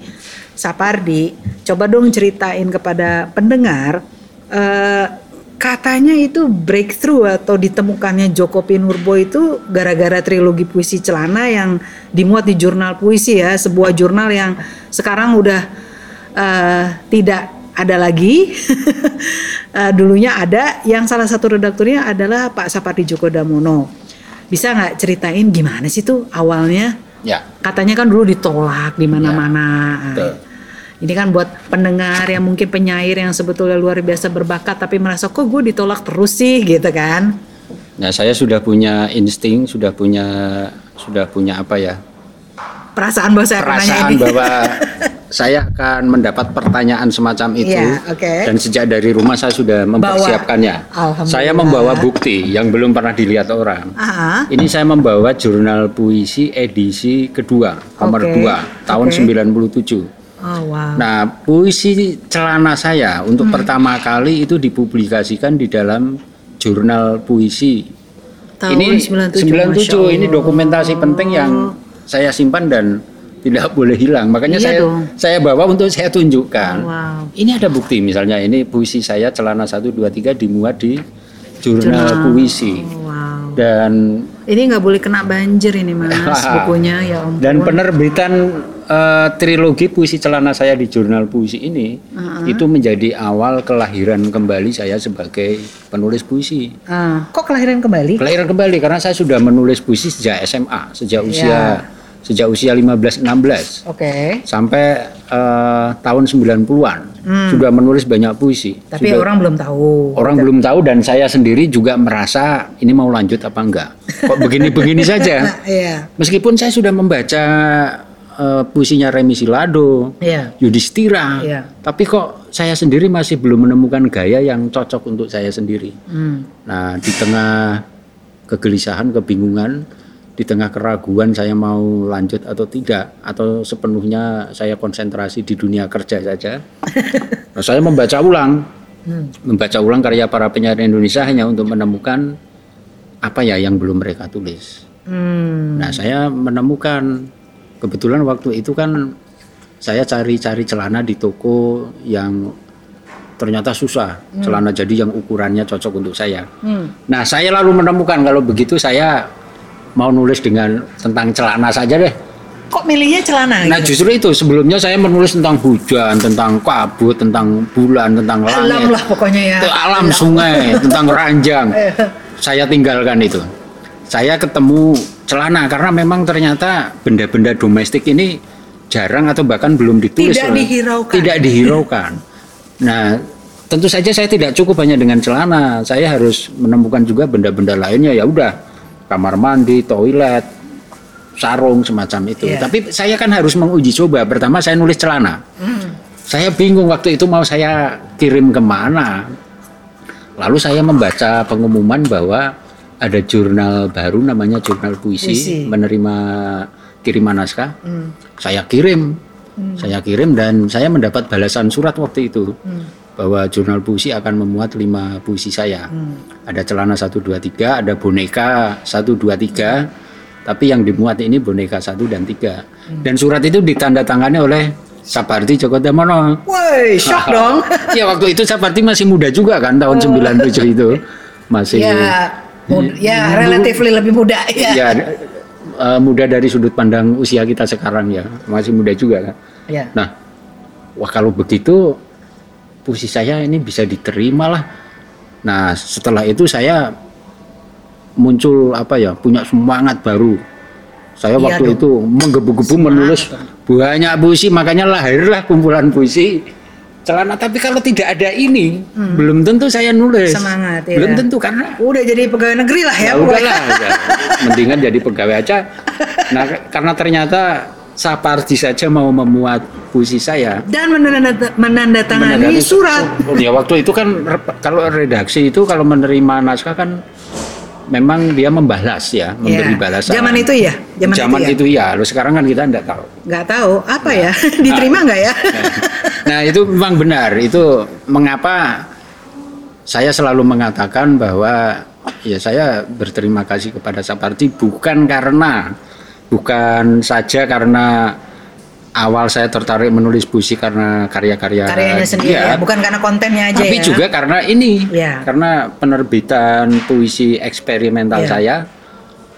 Sapardi, coba dong ceritain kepada pendengar eh, katanya itu breakthrough atau ditemukannya Joko Pinurbo itu gara-gara trilogi puisi celana yang dimuat di jurnal puisi ya, sebuah jurnal yang sekarang udah eh, tidak ada lagi. Eh, dulunya ada, yang salah satu redakturnya adalah Pak Sapardi Djoko Damono. Bisa nggak ceritain gimana sih tuh awalnya? Ya, Katanya kan dulu ditolak di mana-mana. betul. Ini kan buat pendengar yang mungkin penyair yang sebetulnya luar biasa berbakat tapi merasa kok gue ditolak terus sih gitu kan? Nah, saya sudah punya insting, sudah punya sudah punya apa ya? Perasaan bahwa saya perasaan bahwa saya akan mendapat pertanyaan semacam itu Iya, oke. dan sejak dari rumah saya sudah mempersiapkannya. Saya membawa bukti yang belum pernah dilihat orang. Ah, Ini saya membawa jurnal puisi edisi kedua, nomor Oke, 2 tahun oke. 97. oh wow. Nah, puisi celana saya untuk Hmm. pertama kali itu dipublikasikan di dalam jurnal puisi. Tahun ini 97, 97 ini dokumentasi penting yang saya simpan dan tidak boleh hilang. Makanya Iya saya dong. saya bawa untuk saya tunjukkan. Wow. Ini ada bukti misalnya ini puisi saya celana 1 2 3 dimuat di jurnal, Jurnal. puisi. Oh, wow. Dan Ini nggak boleh kena banjir ini mas bukunya ya ampun. dan penerbitan eh, trilogi puisi celana saya di jurnal puisi ini itu menjadi awal kelahiran kembali saya sebagai penulis puisi. Ah, kok kelahiran kembali? Kelahiran kembali karena saya sudah menulis puisi sejak SMA, sejak Iya. usia sejak usia 15 16 Oke. sampai eh, tahun 90-an sudah menulis banyak puisi. Hmm. Tapi Sudah- orang belum tahu. Orang belum tahu dan saya sendiri juga merasa ini mau lanjut apa enggak. Kok begini-begini saja. Nah, iya. Meskipun saya sudah membaca eh, puisinya Remi Silado, Iya. Yudhistira, Iya. tapi kok saya sendiri masih belum menemukan gaya yang cocok untuk saya sendiri. Hmm. Nah, di tengah kegelisahan, kebingungan, di tengah keraguan saya mau lanjut atau tidak, atau sepenuhnya saya konsentrasi di dunia kerja saja, nah, saya membaca ulang, Hmm. membaca ulang karya para penyair Indonesia hanya untuk menemukan apa ya yang belum mereka tulis. Hmm. Nah, saya menemukan kebetulan waktu itu kan saya cari-cari celana di toko yang ternyata susah. Celana jadi yang ukurannya cocok untuk saya. Hmm. Nah, saya lalu menemukan kalau begitu saya mau nulis dengan tentang celana saja deh. Kok milihnya celana? Nah, gitu? justru itu sebelumnya saya menulis tentang hujan, tentang kabut, tentang bulan, tentang Alam langit. lah pokoknya ya. Itu alam sungai, tentang ranjang. Saya tinggalkan itu. Saya ketemu celana karena memang ternyata benda-benda domestik ini jarang atau bahkan belum ditulis. Tidak oleh- dihiraukan. Tidak dihiraukan. Nah, tentu saja saya tidak cukup hanya dengan celana. Saya harus menemukan juga benda-benda lainnya. Ya udah, kamar mandi, toilet, sarung semacam itu. Iya. Tapi saya kan harus menguji coba. Pertama saya nulis celana. Hmm. Saya bingung waktu itu mau saya kirim ke mana. Lalu saya membaca pengumuman bahwa ada jurnal baru namanya jurnal puisi, Puisi. menerima kiriman naskah. Hmm. Saya kirim, saya kirim dan saya mendapat balasan surat waktu itu Hmm. Bahwa jurnal puisi akan memuat lima puisi saya. Hmm. Ada celana 1 2 3, ada boneka 1 2 3. Tapi yang dimuat ini boneka 1 dan 3. Hmm. Dan surat itu ditandatangani oleh Sapardi Djoko Damono. Woi, shock dong. ya waktu itu Sapardi masih muda juga kan tahun 97 itu. Masih ya, ya relatively lebih muda ya. ya eh, muda dari sudut pandang usia kita sekarang ya. Masih muda juga kan. Ya. Nah, wah kalau begitu puisi saya ini bisa diterima lah. Nah setelah itu saya muncul apa ya punya semangat baru. Saya Iya waktu dong. itu menggebu-gebu menulis banyak puisi makanya lahirlah kumpulan puisi celana tapi kalau tidak ada ini belum tentu saya nulis Hmm. Semangat, ya. belum tentu karena Udah jadi pegawai negeri lah ya. ya udahlah udah. mendingan jadi pegawai aja nah karena ternyata Sapardi saja mau memuat puisi saya Dan menandat- menandatangani menandatangani surat. ya waktu itu kan kalau redaksi itu kalau menerima naskah kan memang dia membalas ya memberi Ya. balasan Zaman itu ya, zaman, zaman itu, itu ya Loh, sekarang kan kita enggak tahu ya. Nggak tahu apa ya, diterima nggak ya? Nah itu memang benar. Itu mengapa saya selalu mengatakan bahwa ya saya berterima kasih kepada Sapardi bukan karena bukan saja karena awal saya tertarik menulis puisi karena karya-karya Karyanya sendiri ya, bukan karena kontennya aja tapi ya. juga karena ini Ya. karena penerbitan puisi eksperimental Ya. saya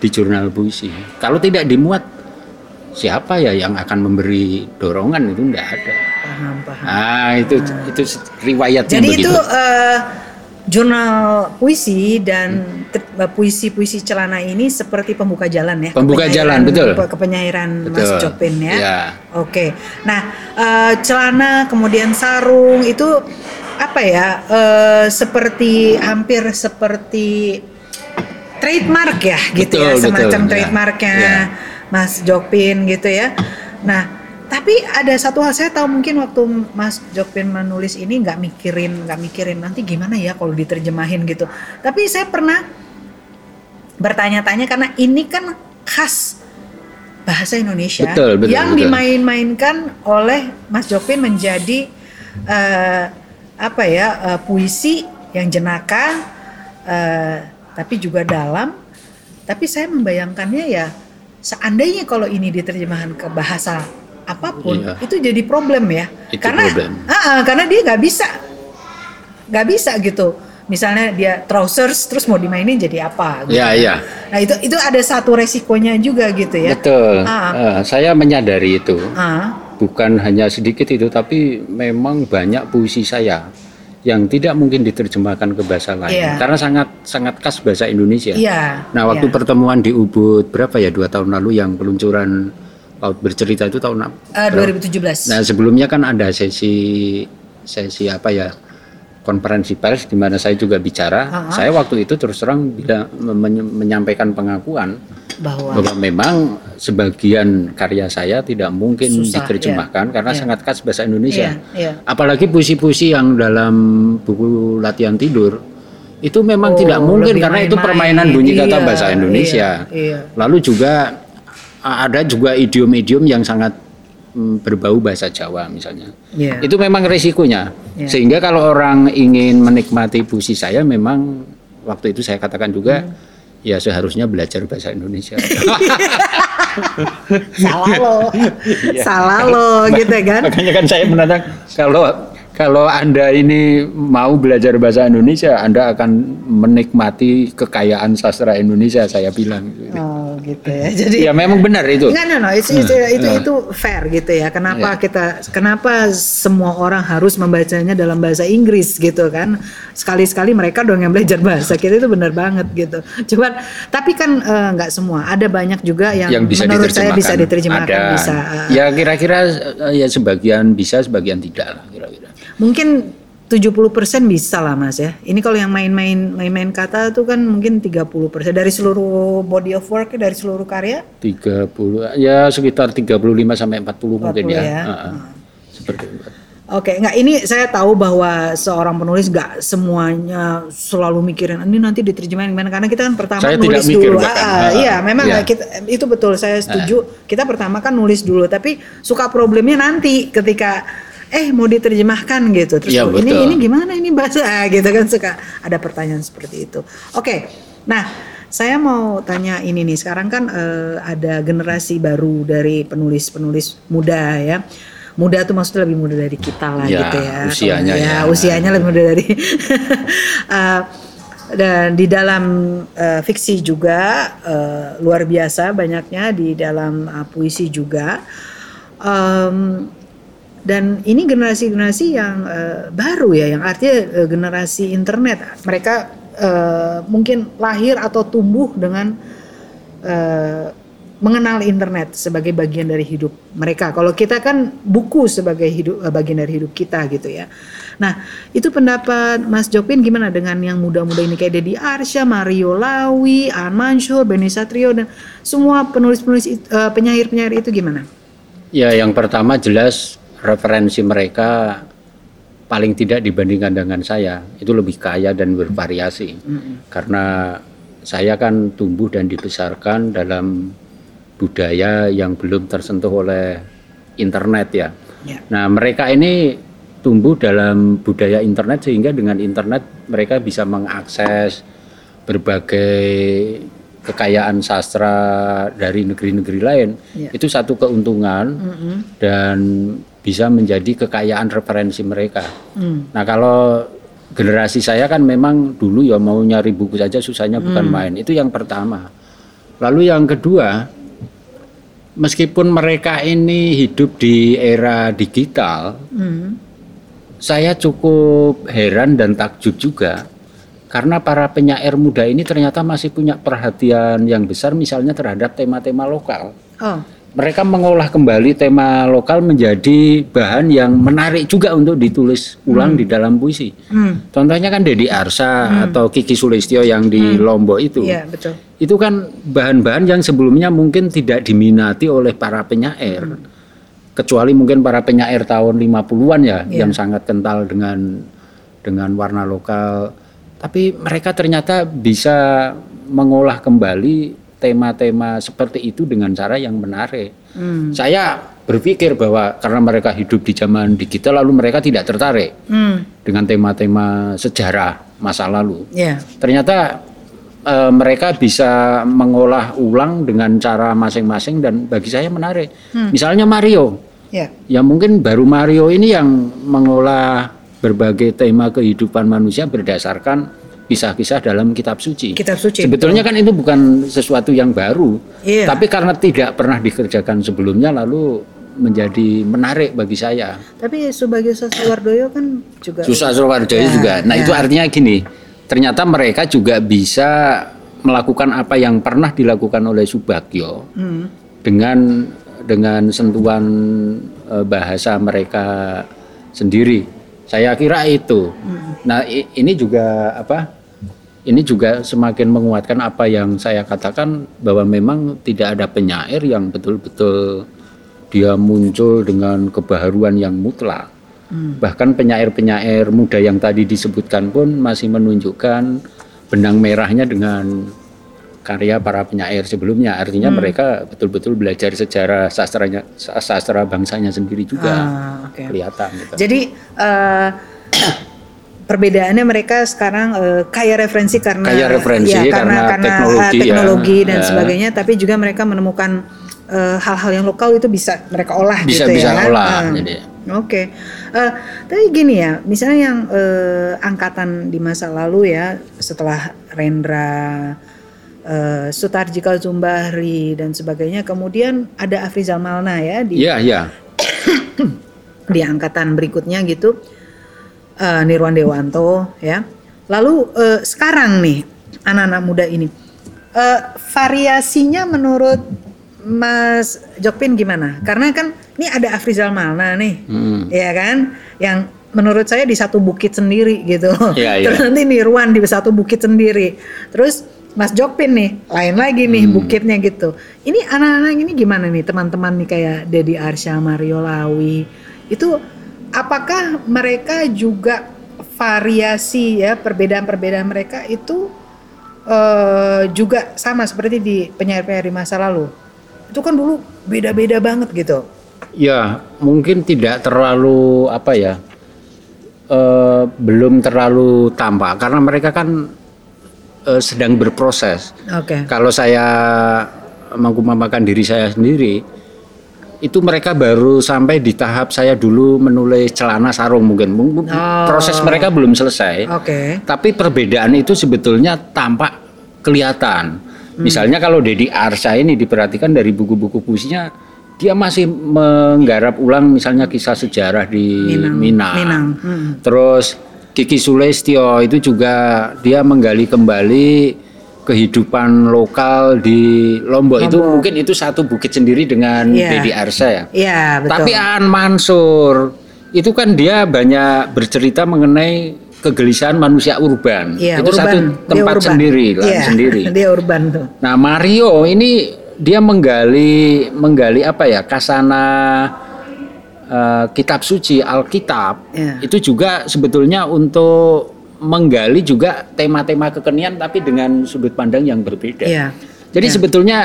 di jurnal puisi. Kalau tidak dimuat siapa ya yang akan memberi dorongan itu tidak ada. Paham, paham. Ah itu itu riwayatnya Jadi begitu. itu eh, jurnal puisi dan te- puisi-puisi celana ini seperti pembuka jalan ya. Pembuka jalan, betul. ke- Kepenyairan Mas Betul. Jopin ya. Ya. Oke. Nah, eh, celana kemudian sarung itu apa ya? eh, seperti hampir seperti trademark ya gitu ya, Betul, semacam betul, ya. trademarknya Ya. Mas Jopin gitu ya. Nah, tapi ada satu hal saya tahu mungkin waktu Mas Jopin menulis ini nggak mikirin nggak mikirin nanti gimana ya kalau diterjemahin gitu. Tapi saya pernah bertanya-tanya karena ini kan khas bahasa Indonesia Betul, betul, yang betul. dimain-mainkan oleh Mas Jopin menjadi eh, apa ya eh, puisi yang jenaka eh, tapi juga dalam. Tapi saya membayangkannya ya seandainya kalau ini diterjemahkan ke bahasa apa pun Iya. itu jadi problem ya Itu karena problem. Ah, ah, karena dia nggak bisa nggak bisa gitu misalnya dia trousers terus mau dimainin jadi apa gitu. Ya, ya. nah itu itu ada satu resikonya juga gitu ya Betul. Ah. Eh, saya menyadari itu. ah Bukan hanya sedikit itu, tapi memang banyak puisi saya yang tidak mungkin diterjemahkan ke bahasa lain Iya. karena sangat sangat khas bahasa Indonesia. iya Nah, waktu iya. pertemuan di Ubud berapa ya dua tahun lalu yang peluncuran laut bercerita itu tahun? Eh, 2017 Nah sebelumnya kan ada sesi sesi apa ya konferensi pers di mana saya juga bicara. Ah. Saya waktu itu terus terang bila men- menyampaikan pengakuan bahwa bahwa memang sebagian karya saya tidak mungkin Susah, diterjemahkan ya. karena Ya. sangat khas bahasa Indonesia. Iya, iya. Apalagi puisi-puisi yang dalam buku latihan tidur itu memang Oh, tidak mungkin karena itu main-main. permainan bunyi kata Iya, bahasa Indonesia. iya, iya. Lalu juga ada juga idiom-idiom yang sangat mm, berbau bahasa Jawa misalnya. Iya. Itu memang resikonya. Iya. Sehingga kalau orang ingin menikmati puisi saya memang waktu itu saya katakan juga Hmm. ya seharusnya belajar bahasa Indonesia. salah lo Iya. salah lo gitu kan Makanya kan saya menantang kalau kalau Anda ini mau belajar bahasa Indonesia, Anda akan menikmati kekayaan sastra Indonesia, saya bilang. oh gitu ya jadi Ya memang benar itu. Enggak, no, no, itu, itu, itu, itu fair gitu ya. Kenapa Iya. kita, kenapa semua orang harus membacanya dalam bahasa Inggris gitu kan? Sekali-sekali mereka dong yang belajar bahasa kita itu benar banget gitu. Cuman, tapi kan eh, nggak semua. Ada banyak juga yang, yang bisa menurut saya bisa diterjemahkan, Ada. bisa. eh, Ya kira-kira eh, ya sebagian bisa, sebagian tidak lah kira-kira. Mungkin 70% bisa lah mas ya. Ini kalau yang main-main main-main kata tuh kan mungkin 30% dari seluruh body of work dari seluruh karya. 30 ya sekitar 35 sampai 40, mungkin 40 ya. ya. Heeh. Seperti itu. Oke, nggak ini saya tahu bahwa seorang penulis nggak semuanya selalu mikirin ini nanti diterjemahin gimana karena kita kan pertama Saya nulis tidak mikir dulu. bahkan. Ah, Ah, iya, memang iya. kita, itu betul saya setuju. Kita pertama kan nulis dulu, tapi suka problemnya nanti ketika eh mau diterjemahkan gitu. Terus oh, ini ini gimana ini bahasa Ah, gitu kan suka ada pertanyaan seperti itu. Oke, nah saya mau tanya ini nih sekarang kan eh, ada generasi baru dari penulis-penulis muda ya. Muda tuh maksudnya lebih muda dari kita lah Ya, gitu ya. usianya Kalau- ya. usianya lebih muda dari Eh, dan di dalam eh, fiksi juga eh, luar biasa banyaknya di dalam eh, puisi juga. Em, dan ini generasi-generasi yang uh, baru ya, yang artinya uh, generasi internet. Mereka uh, mungkin lahir atau tumbuh dengan uh, mengenal internet sebagai bagian dari hidup mereka. Kalau kita kan buku sebagai hidup bagian dari hidup kita gitu ya. Nah, itu pendapat Mas Jopin gimana dengan yang muda-muda ini kayak Dedi Arsya, Mario Lawi, An Mansur, Beni Satrio dan semua penulis-penulis penyair-penyair itu gimana? Ya, yang pertama jelas referensi mereka paling tidak dibandingkan dengan saya itu lebih kaya dan bervariasi. Mm -hmm. Karena saya kan tumbuh dan dibesarkan dalam budaya yang belum tersentuh oleh internet ya. Yeah. Nah, mereka ini tumbuh dalam budaya internet sehingga dengan internet mereka bisa mengakses berbagai kekayaan sastra dari negeri-negeri lain yeah. itu satu keuntungan mm -hmm. dan bisa menjadi kekayaan referensi mereka. Mm. Nah kalau generasi saya kan memang dulu ya mau nyari buku saja susahnya bukan mm. main itu yang pertama. Lalu yang kedua meskipun mereka ini hidup di era digital. Mm saya cukup heran dan takjub juga karena para penyair muda ini ternyata masih punya perhatian yang besar misalnya terhadap tema-tema lokal. Oh. Mereka mengolah kembali tema lokal menjadi bahan yang menarik juga untuk ditulis ulang hmm. di dalam puisi. Hmm. Contohnya kan Dedi Arsa hmm. atau Kiki Sulistyo yang di hmm. Lombok itu. Ya, betul. Itu kan bahan-bahan yang sebelumnya mungkin tidak diminati oleh para penyair. Hmm kecuali mungkin para penyair tahun 50-an ya yeah. yang sangat kental dengan dengan warna lokal tapi mereka ternyata bisa mengolah kembali tema-tema seperti itu dengan cara yang menarik. Hmm. Saya berpikir bahwa karena mereka hidup di zaman digital lalu mereka tidak tertarik hmm. dengan tema-tema sejarah masa lalu. Yeah. Ternyata e, mereka bisa mengolah ulang dengan cara masing-masing dan bagi saya menarik. Hmm. Misalnya Mario Ya. ya mungkin baru Mario ini yang mengolah berbagai tema kehidupan manusia berdasarkan kisah-kisah dalam kitab suci. Kitab suci. Sebetulnya betul. kan itu bukan sesuatu yang baru, yeah. tapi karena tidak pernah dikerjakan sebelumnya lalu menjadi menarik bagi saya. Tapi sebagai Susasuwardoyo kan juga Susasuwardoyo ya, juga. Nah, ya. itu artinya gini, ternyata mereka juga bisa melakukan apa yang pernah dilakukan oleh Subagio hmm. dengan dengan sentuhan e, bahasa mereka sendiri. Saya kira itu. Hmm. Nah, ini juga apa? Ini juga semakin menguatkan apa yang saya katakan bahwa memang tidak ada penyair yang betul-betul dia muncul dengan kebaharuan yang mutlak. Hmm. Bahkan penyair-penyair muda yang tadi disebutkan pun masih menunjukkan benang merahnya dengan karya para penyair sebelumnya. Artinya hmm. mereka betul-betul belajar sejarah sastranya sastra bangsanya sendiri juga ah, okay. kelihatan. Gitu. Jadi uh, perbedaannya mereka sekarang uh, kaya referensi karena kaya referensi ya, karena, karena teknologi, uh, teknologi ya. dan ya. sebagainya. Tapi juga mereka menemukan hal-hal uh, yang lokal itu bisa mereka olah bisa, gitu bisa ya. Bisa olah. Uh, jadi. Oke, okay. uh, tapi gini ya, misalnya yang uh, angkatan di masa lalu ya, setelah Rendra, uh, Sutarji Kalzumbahri dan sebagainya. Kemudian ada Afrizal Malna ya di yeah, yeah. di angkatan berikutnya gitu. Uh, Nirwan Dewanto ya. Lalu uh, sekarang nih anak-anak muda ini uh, variasinya menurut Mas Jokpin gimana? Karena kan ini ada Afrizal Malna nih, hmm. ya kan, yang menurut saya di satu bukit sendiri gitu. Yeah, yeah. Terus nanti Nirwan di satu bukit sendiri. Terus Mas Jokpin nih, lain lagi nih hmm. bukitnya gitu. Ini anak-anak ini gimana nih teman-teman nih kayak Dedi Arsya, Mario Lawi. Itu apakah mereka juga variasi ya perbedaan-perbedaan mereka itu uh, juga sama seperti di penyair-penyair di masa lalu? Itu kan dulu beda-beda banget gitu. Ya, mungkin tidak terlalu apa ya? Uh, belum terlalu tampak karena mereka kan uh, sedang berproses. Oke. Okay. Kalau saya mengumpamakan diri saya sendiri, itu mereka baru sampai di tahap saya dulu menulis celana sarung mungkin. Oh. Proses mereka belum selesai. Oke. Okay. Tapi perbedaan itu sebetulnya tampak kelihatan. Hmm. Misalnya kalau Dedi Arsa ini diperhatikan dari buku-buku puisinya dia masih menggarap ulang misalnya kisah sejarah di Minang. Minang. Minang, hmm. Terus Kiki Sulestyo itu juga dia menggali kembali kehidupan lokal di Lombok, itu Lombok. mungkin itu satu bukit sendiri dengan Iya. Dedi Arsa ya. Iya, betul. Tapi Aan Mansur itu kan dia banyak bercerita mengenai kegelisahan manusia urban. Iya, itu urban. satu Dia tempat urban. sendiri, lah Iya, sendiri. Dia urban tuh. Nah Mario ini dia menggali menggali apa ya kasana eh, kitab suci Alkitab Iya. itu juga sebetulnya untuk menggali juga tema-tema kekenian tapi dengan sudut pandang yang berbeda. Iya. Jadi Iya. sebetulnya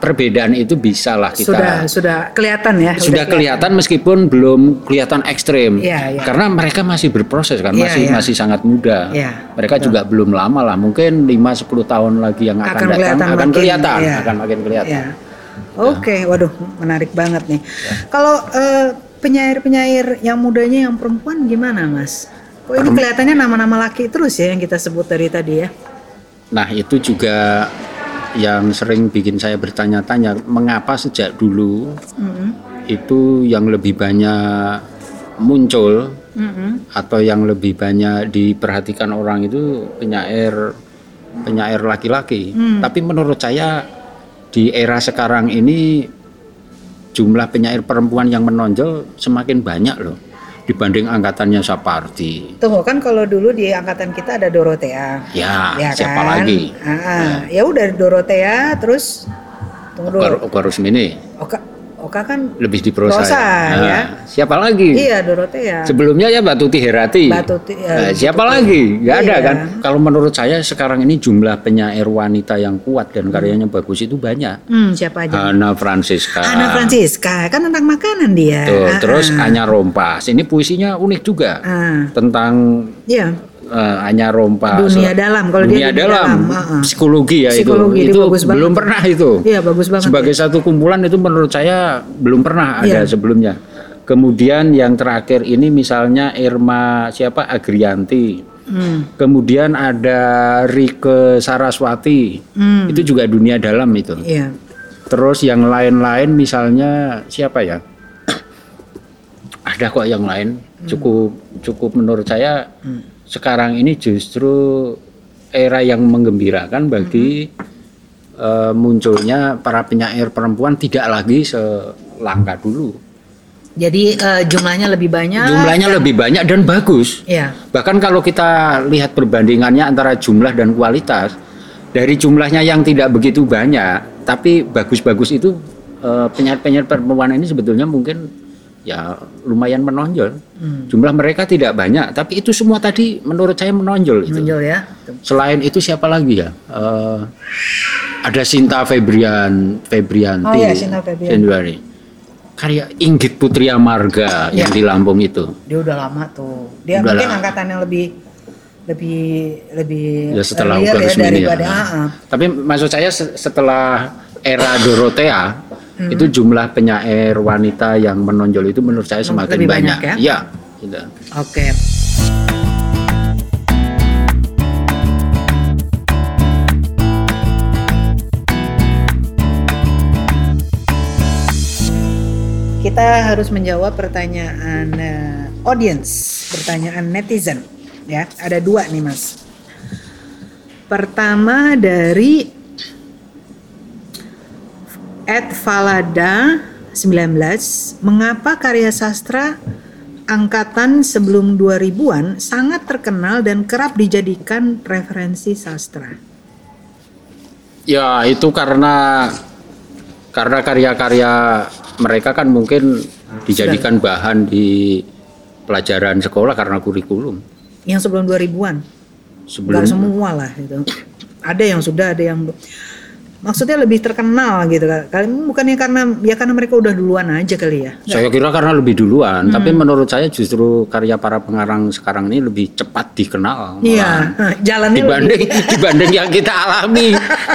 perbedaan itu bisa lah kita Sudah sudah kelihatan ya. sudah kelihatan meskipun belum kelihatan ekstrim Iya, iya. karena mereka masih berproses kan Iya, masih iya. masih sangat muda Iya, mereka juga belum lama lah mungkin 5-10 tahun lagi yang akan, Akan datang kelihatan akan makin, kelihatan iya. akan makin kelihatan. Oke, waduh, menarik banget nih. Kalau eh, penyair-penyair yang mudanya yang perempuan gimana, Mas? Kok ini kelihatannya nama-nama laki terus ya yang kita sebut dari tadi ya? nah itu juga yang sering bikin saya bertanya-tanya mengapa sejak dulu Mm-mm. itu yang lebih banyak muncul Mm-mm. atau yang lebih banyak diperhatikan orang itu penyair penyair laki-laki. Hmm. Tapi menurut saya di era sekarang ini jumlah penyair perempuan yang menonjol semakin banyak loh dibanding angkatannya Sapardi. Tunggu kan kalau dulu di angkatan kita ada Dorothea. Ya, ya siapa kan? lagi? Ah, ah. Ya udah Dorothea terus tunggu dulu. Oka, Oka Rusmini Oka Oka kan lebih di prosa. Prosa, ya. Siapa lagi? iya Dorothea. Sebelumnya ya Batuti Herati. Batuti, ya, Nah, siapa Batuti. lagi? Gak ada Iya. kan? Kalau menurut saya sekarang ini jumlah penyair wanita yang kuat dan karyanya bagus itu banyak. Hmm, siapa aja? Hana Francisca. Ana Francisca kan tentang makanan dia. Tuh, Ah, terus ah. Anya Rompas. Ini puisinya unik juga. Ah, Tentang iya. Eh, Anya Rompas. Dunia dalam, kalau dia dunia dunia dalam, dalam, ah, ah. psikologi ya Psikologi, itu. dia Itu bagus banget. belum pernah itu. Iya bagus banget. Sebagai satu kumpulan itu menurut saya belum pernah ada Iya. sebelumnya. Kemudian yang terakhir ini misalnya Irma siapa Agrianti. Hmm. Kemudian ada Rike Saraswati. Hmm. Itu juga dunia dalam itu. Iya. Terus yang lain-lain misalnya siapa ya? Ada kok yang lain. Cukup cukup menurut saya sekarang ini justru era yang menggembirakan bagi eh, munculnya para penyair perempuan tidak lagi selangka dulu. Jadi eh, jumlahnya lebih banyak. Jumlahnya lebih banyak dan bagus. Iya. Bahkan kalau kita lihat perbandingannya antara jumlah dan kualitas, dari jumlahnya yang tidak begitu banyak, tapi bagus-bagus itu eh, penyair-penyair perempuan ini sebetulnya mungkin ya lumayan menonjol. Hmm. Jumlah mereka tidak banyak, tapi itu semua tadi menurut saya menonjol itu. Menonjol ya. Selain itu siapa lagi ya? Eh, ada Sinta Febrian, Febrianti. Oh iya, Sinta Febrianti. Januari. Karya Inggit Putri Amarga yang Iya. di Lampung itu. Dia udah lama tuh. Dia Udah mungkin lama. angkatan yang lebih lebih lebih ya setelah ya ya. daripada ah. Tapi maksud saya se- setelah era Dorothea Hmm. itu jumlah penyair wanita yang menonjol itu menurut saya semakin Lebih banyak. banyak ya? Iya, gitu. Oke. Kita harus menjawab pertanyaan eh, audience, pertanyaan netizen. Ya, ada dua nih mas. Pertama dari Ed Falada 19, mengapa karya sastra angkatan sebelum 2000-an sangat terkenal dan kerap dijadikan referensi sastra? Ya, itu karena karena karya-karya mereka kan mungkin dijadikan bahan di pelajaran sekolah karena kurikulum. Yang sebelum 2000-an? Sebelum Enggak semua lah gitu. Ada yang sudah, ada yang belum. Maksudnya lebih terkenal gitu kan. Bukannya karena ya karena mereka udah duluan aja kali ya. Saya kira karena lebih duluan, Hmm. tapi menurut saya justru karya para pengarang sekarang ini lebih cepat dikenal. Iya, malah. jalannya dibanding lebih dibanding yang kita alami.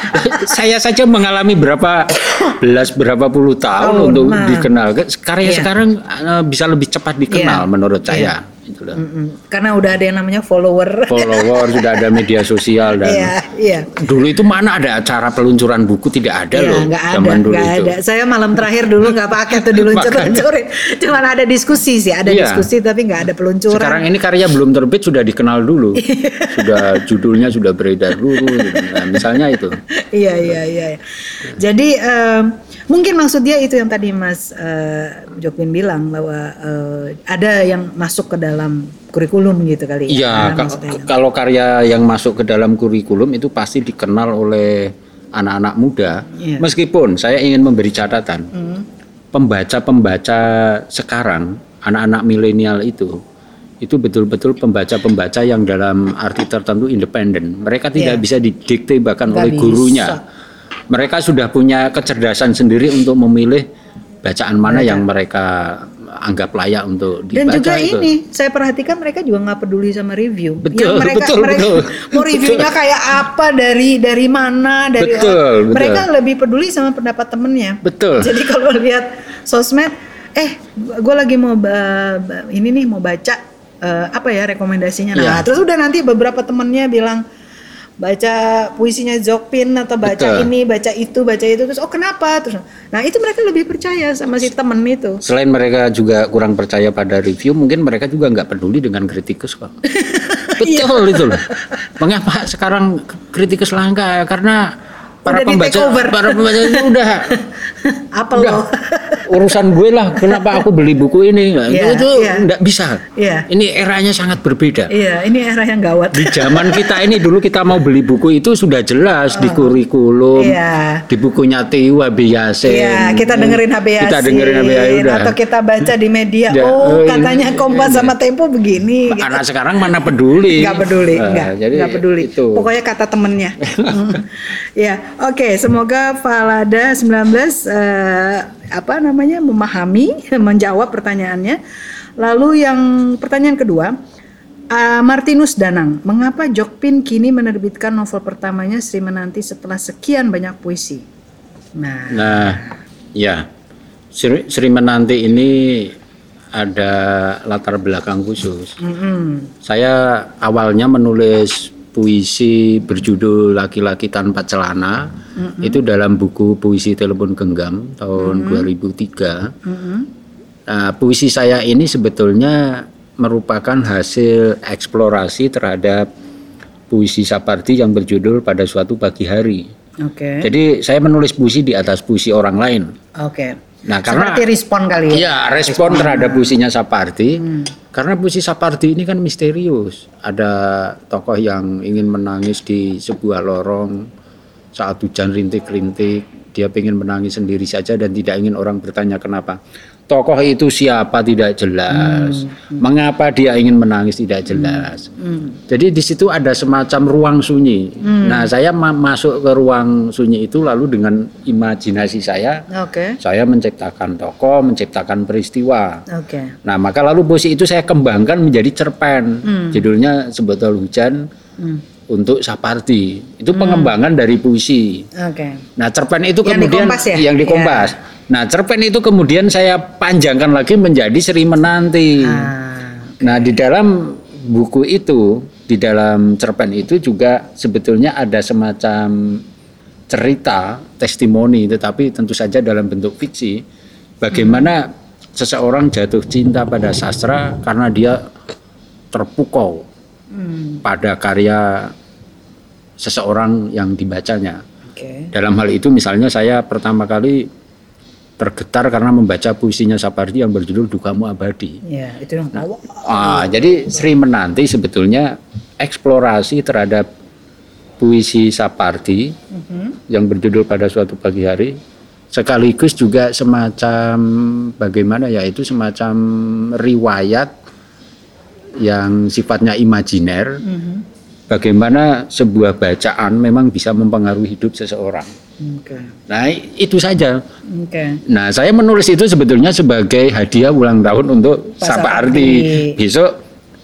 saya saja mengalami berapa belas berapa puluh tahun Tahun, untuk nah. dikenal. Karya Iya. sekarang eh, bisa lebih cepat dikenal Iya. menurut Iya. saya. Itulah. Mm-mm. Karena udah ada yang namanya follower. Follower sudah ada media sosial dan Iya, iya. dulu itu mana ada acara peluncuran buku tidak ada Iya, loh nggak ada, zaman dulu itu. ada. Saya malam terakhir dulu nggak pakai tuh diluncur-luncurin. Cuman ada diskusi sih, ada Iya. diskusi tapi nggak ada peluncuran. Sekarang ini karya belum terbit sudah dikenal dulu, sudah judulnya sudah beredar dulu. gitu. Nah, misalnya itu. iya iya iya. Jadi em, mungkin maksud dia itu yang tadi Mas eh, Jokpin bilang bahwa eh, ada yang masuk ke dalam kurikulum gitu kali. ya. Iya, kalau karya yang masuk ke dalam kurikulum itu pasti dikenal oleh anak-anak muda. Iya. Meskipun saya ingin memberi catatan, Hmm. pembaca-pembaca sekarang, anak-anak milenial itu, itu betul-betul pembaca-pembaca yang dalam arti tertentu independen. Mereka tidak Iya. bisa didikte bahkan Nggak oleh bisa. gurunya. Mereka sudah punya kecerdasan sendiri untuk memilih bacaan mana yang mereka anggap layak untuk Dan dibaca juga itu. ini saya perhatikan mereka juga nggak peduli sama review. Betul, Yang mereka, betul, mereka betul. mau reviewnya kayak apa dari dari mana dari Betul, betul. mereka lebih peduli sama pendapat temennya. Betul. Jadi kalau lihat sosmed, eh gue lagi mau ini nih mau baca eh, apa ya rekomendasinya. Nah Iya. terus udah nanti beberapa temennya bilang baca puisinya Jokpin atau baca Betul. ini baca itu baca itu terus oh kenapa terus nah itu mereka lebih percaya sama si temen itu Selain mereka juga kurang percaya pada review, mungkin mereka juga nggak peduli dengan kritikus kok. Betul itu loh. Mengapa sekarang kritikus langka? Karena para Udah pembaca, over. para pembaca itu udah, apa udah lo urusan gue lah. Kenapa aku beli buku ini? Nah, Iya, itu iya. nggak bisa. Iya. Ini eranya sangat berbeda. Iya, ini era yang gawat. Di zaman kita ini dulu kita mau beli buku itu sudah jelas di kurikulum, Iya. di bukunya Tiu Abi Yasin. Iya, kita dengerin HB Yasin. Kita dengerin HB Yasin, udah. Atau kita baca di media, Ya, oh, oh, ini- katanya Kompas sama Tempo begini. gitu. Anak sekarang mana peduli? Nggak peduli, Nah, nggak, jadi nggak peduli. Itu. Pokoknya kata temennya. Hmm. ya, oke. Semoga Falada 19 eh, apa namanya memahami, menjawab pertanyaannya. Lalu yang pertanyaan kedua, eh, Martinus Danang, mengapa Jokpin kini menerbitkan novel pertamanya Sri Menanti setelah sekian banyak puisi? Nah, Nah, ya, Sri, Sri Menanti ini ada latar belakang khusus. mm-mm. Saya awalnya menulis puisi berjudul Laki-laki tanpa celana itu dalam buku puisi telepon genggam tahun 2003. Mm-mm. Nah, puisi saya ini sebetulnya merupakan hasil eksplorasi terhadap puisi Sapardi yang berjudul pada suatu pagi hari. Oke. Jadi saya menulis puisi di atas puisi orang lain. Oke. Nah, karena Seperti respon kali ya. Iya, respon terhadap puisinya Sapardi. Karena puisi Sapardi ini kan misterius. Ada tokoh yang ingin menangis di sebuah lorong saat hujan rintik-rintik. Dia ingin menangis sendiri saja dan tidak ingin orang bertanya kenapa. Tokoh itu siapa tidak jelas. Mengapa dia ingin menangis tidak jelas. Jadi di situ ada semacam ruang sunyi. Nah, saya ma- masuk ke ruang sunyi itu lalu dengan imajinasi saya Oke. saya menciptakan tokoh, menciptakan peristiwa. Oke. Nah, maka lalu puisi itu saya kembangkan menjadi cerpen. Judulnya Sebotol Hujan Hmm. untuk Sapardi. Itu pengembangan dari puisi. Oke. Nah, cerpen itu Yang di kemudian Kompas ya? yang di Kompas. Nah, cerpen itu kemudian saya panjangkan lagi menjadi Sri Menanti. Ah. Nah, di dalam buku itu, di dalam cerpen itu juga sebetulnya ada semacam cerita, testimoni, tetapi tentu saja dalam bentuk fiksi. Bagaimana seseorang jatuh cinta pada sastra karena dia terpukau Hmm. pada karya seseorang yang dibacanya. Oke. Dalam hal itu misalnya saya pertama kali tergetar karena membaca puisinya Sapardi yang berjudul Dukamu Abadi. Ya, itu dong. Awak. Ah, jadi Sri Menanti sebetulnya eksplorasi terhadap puisi Sapardi yang berjudul pada suatu pagi hari sekaligus juga semacam bagaimana ya itu semacam riwayat yang sifatnya imajiner bagaimana sebuah bacaan memang bisa mempengaruhi hidup seseorang. Oke. Nah, itu saja. Oke. Nah, saya menulis itu sebetulnya sebagai hadiah ulang tahun untuk Pak Sapardi. Sapardi. Besok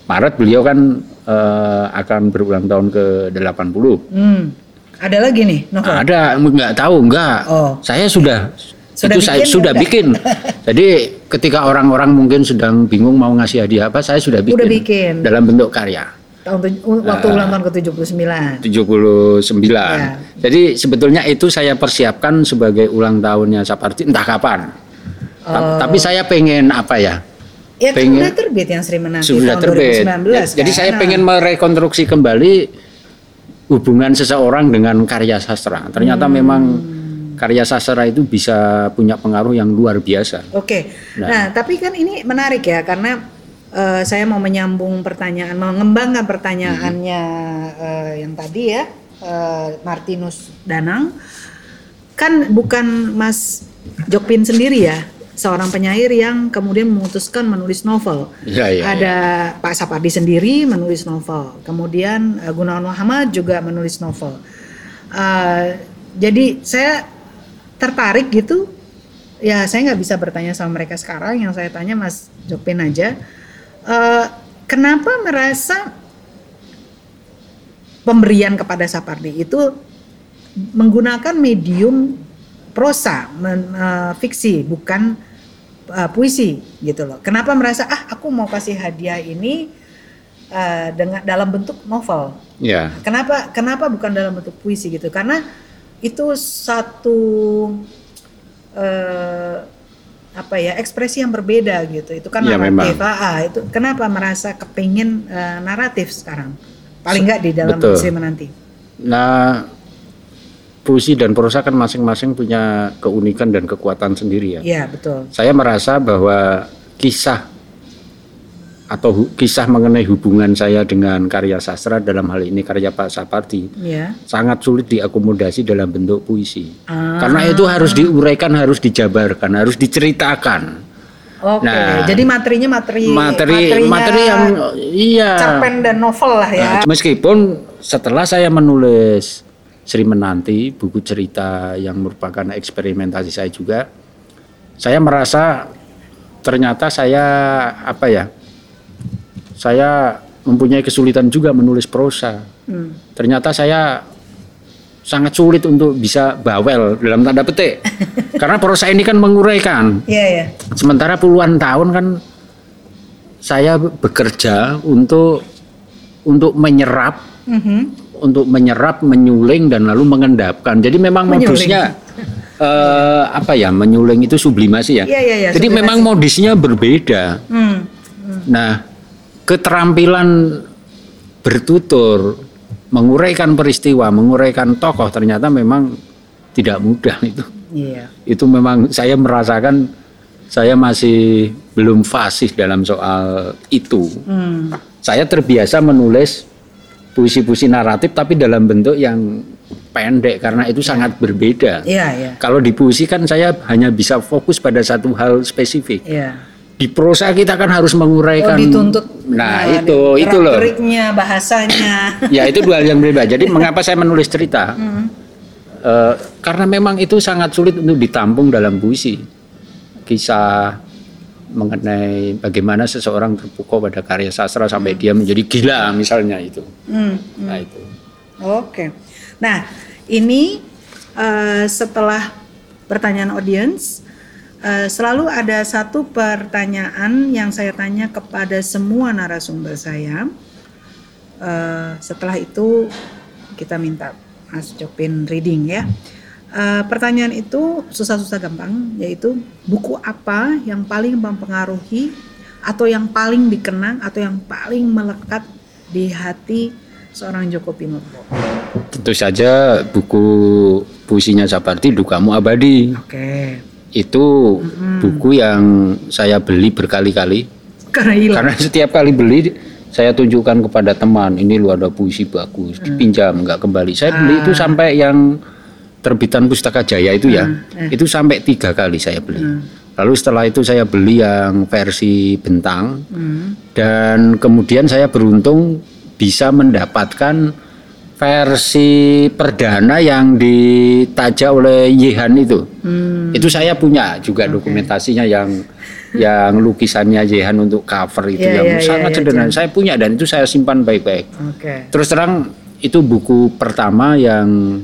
Maret beliau kan eh, akan berulang tahun ke 80. Hmm. Ada lagi nih novel. Ada enggak tahu enggak. Oh. Saya sudah Sudah itu saya bikin, sudah udah. bikin. Jadi ketika orang-orang mungkin sedang bingung mau ngasih hadiah apa, saya sudah bikin, Udah bikin. dalam bentuk karya. Tahun waktu Ah. ulang tahun ke-79. 79. Ya. Jadi sebetulnya itu saya persiapkan sebagai ulang tahunnya Sapardi entah kapan. Ta- Tapi saya pengen apa ya? Ya pengen- udah terbit yang Sri Menanti Sudah tahun terbit. 2019 Jadi kan? saya Nah, pengen merekonstruksi kembali hubungan seseorang dengan karya sastra. Ternyata Hmm. memang karya sastra itu bisa punya pengaruh yang luar biasa. Oke. Nah. Nah. tapi kan ini menarik ya karena eh, saya mau menyambung pertanyaan, mengembangkan pertanyaannya eh, yang tadi ya eh, Martinus Danang. Kan bukan Mas Jokpin sendiri ya, seorang penyair yang kemudian memutuskan menulis novel. Iya, iya, Ada Pak Sapardi sendiri menulis novel, kemudian eh, Gunawan Muhammad juga menulis novel. Eh, jadi saya tertarik gitu ya saya nggak bisa bertanya sama mereka sekarang yang saya tanya Mas Jopin aja Eh, kenapa merasa pemberian kepada Sapardi itu menggunakan medium prosa men- eh, fiksi bukan eh, puisi gitu loh kenapa merasa ah aku mau kasih hadiah ini eh, dengan dalam bentuk novel Ya. Kenapa kenapa bukan dalam bentuk puisi gitu? Karena itu satu eh, apa ya ekspresi yang berbeda gitu. Itu kan Ya, naratif. Ah, ah, itu kenapa merasa kepingin eh, naratif sekarang? Paling nggak di dalam Betul. Sri Menanti. Nah, puisi dan prosa kan masing-masing punya keunikan dan kekuatan sendiri ya. Iya betul. Saya merasa bahwa kisah atau hu- kisah mengenai hubungan saya dengan karya sastra dalam hal ini karya Pak Sapardi Iya. sangat sulit diakomodasi dalam bentuk puisi. Ah. Karena itu harus diuraikan, harus dijabarkan, harus diceritakan. Oke. Nah, Jadi materinya materi Materi materi yang iya. cerpen dan novel lah ya. Nah, meskipun setelah saya menulis Sri Menanti, buku cerita yang merupakan eksperimentasi saya juga, saya merasa ternyata saya apa ya? Saya mempunyai kesulitan juga menulis prosa. Hmm. Ternyata saya sangat sulit untuk bisa bawel dalam tanda petik. Karena prosa ini kan menguraikan. Iya ya. Sementara puluhan tahun kan saya bekerja untuk untuk menyerap, Mhm. untuk menyerap, menyuling dan lalu mengendapkan. Jadi memang Menyuling. modusnya eh, apa ya? Menyuling itu sublimasi ya. Iya, iya, iya, Jadi sublimasi. memang modusnya berbeda. Hmm. Nah, keterampilan bertutur, menguraikan peristiwa, menguraikan tokoh ternyata memang tidak mudah itu. Iya. Itu memang saya merasakan saya masih belum fasih dalam soal itu. Hmm. Saya terbiasa menulis puisi-puisi naratif tapi dalam bentuk yang pendek karena itu sangat berbeda. Iya iya. Kalau di puisi kan saya hanya bisa fokus pada satu hal spesifik. Iya. Di prosa kita kan harus menguraikan. Oh dituntut. Nah, eh, itu itu loh. gerak-geriknya, bahasanya. Ya itu dua hal yang berbeda. Jadi mengapa saya menulis cerita? Eh, karena memang itu sangat sulit untuk ditampung dalam puisi. Kisah mengenai bagaimana seseorang terpukau pada karya sastra sampai dia menjadi gila misalnya itu. Hmm. Nah itu. Oke. Nah, ini eh, setelah pertanyaan audiens, eh, selalu ada satu pertanyaan yang saya tanya kepada semua narasumber saya. Eh, setelah itu kita minta Mas Jopin reading ya. Eh, pertanyaan itu susah-susah gampang, yaitu buku apa yang paling mempengaruhi atau yang paling dikenang atau yang paling melekat di hati seorang Joko Pinurbo. Tentu saja buku puisinya Sapardi Dukamu Abadi. Oke. Itu buku yang saya beli berkali-kali Karena hilang. Karena setiap kali beli saya tunjukkan kepada teman, ini lu ada puisi bagus, dipinjam nggak kembali. Saya beli itu sampai yang terbitan Pustaka Jaya itu ya, itu sampai tiga kali saya beli. Lalu setelah itu saya beli yang versi bentang Hmm. dan kemudian saya beruntung bisa mendapatkan versi perdana yang ditajak oleh Yehan itu. Hmm. Itu saya punya juga dokumentasinya yang yang lukisannya Jehan untuk cover itu Iya, yang iya, iya, sangat iya, sederhana. Saya punya dan itu saya simpan baik-baik. Oke. Terus terang itu buku pertama yang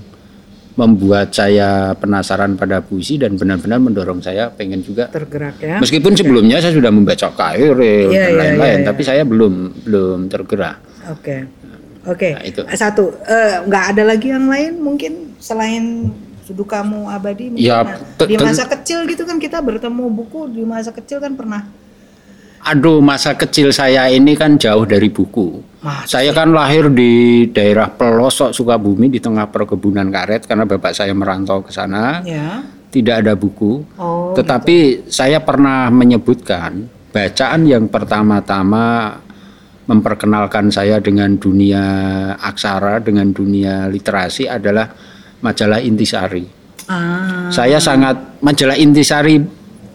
membuat saya penasaran pada puisi dan benar-benar mendorong saya pengen juga tergerak ya. Meskipun sebelumnya saya sudah membaca Kairil Iya, dan iya, lain-lain, iya, iya. tapi saya belum belum tergerak. Oke. Oke. Nah, itu. Satu, eh, nggak ada lagi yang lain mungkin selain Sudukamu Abadi mungkin Ya, nah, di masa kecil gitu kan kita bertemu buku di masa kecil kan pernah Aduh, masa kecil saya ini kan jauh dari buku. Masa Saya kan lahir di daerah pelosok Sukabumi di tengah perkebunan karet karena bapak saya merantau ke sana. ya. Tidak ada buku. Oh. Tetapi saya pernah menyebutkan bacaan yang pertama-tama memperkenalkan saya dengan dunia aksara, dengan dunia literasi adalah majalah Intisari. Ah. Saya sangat majalah Intisari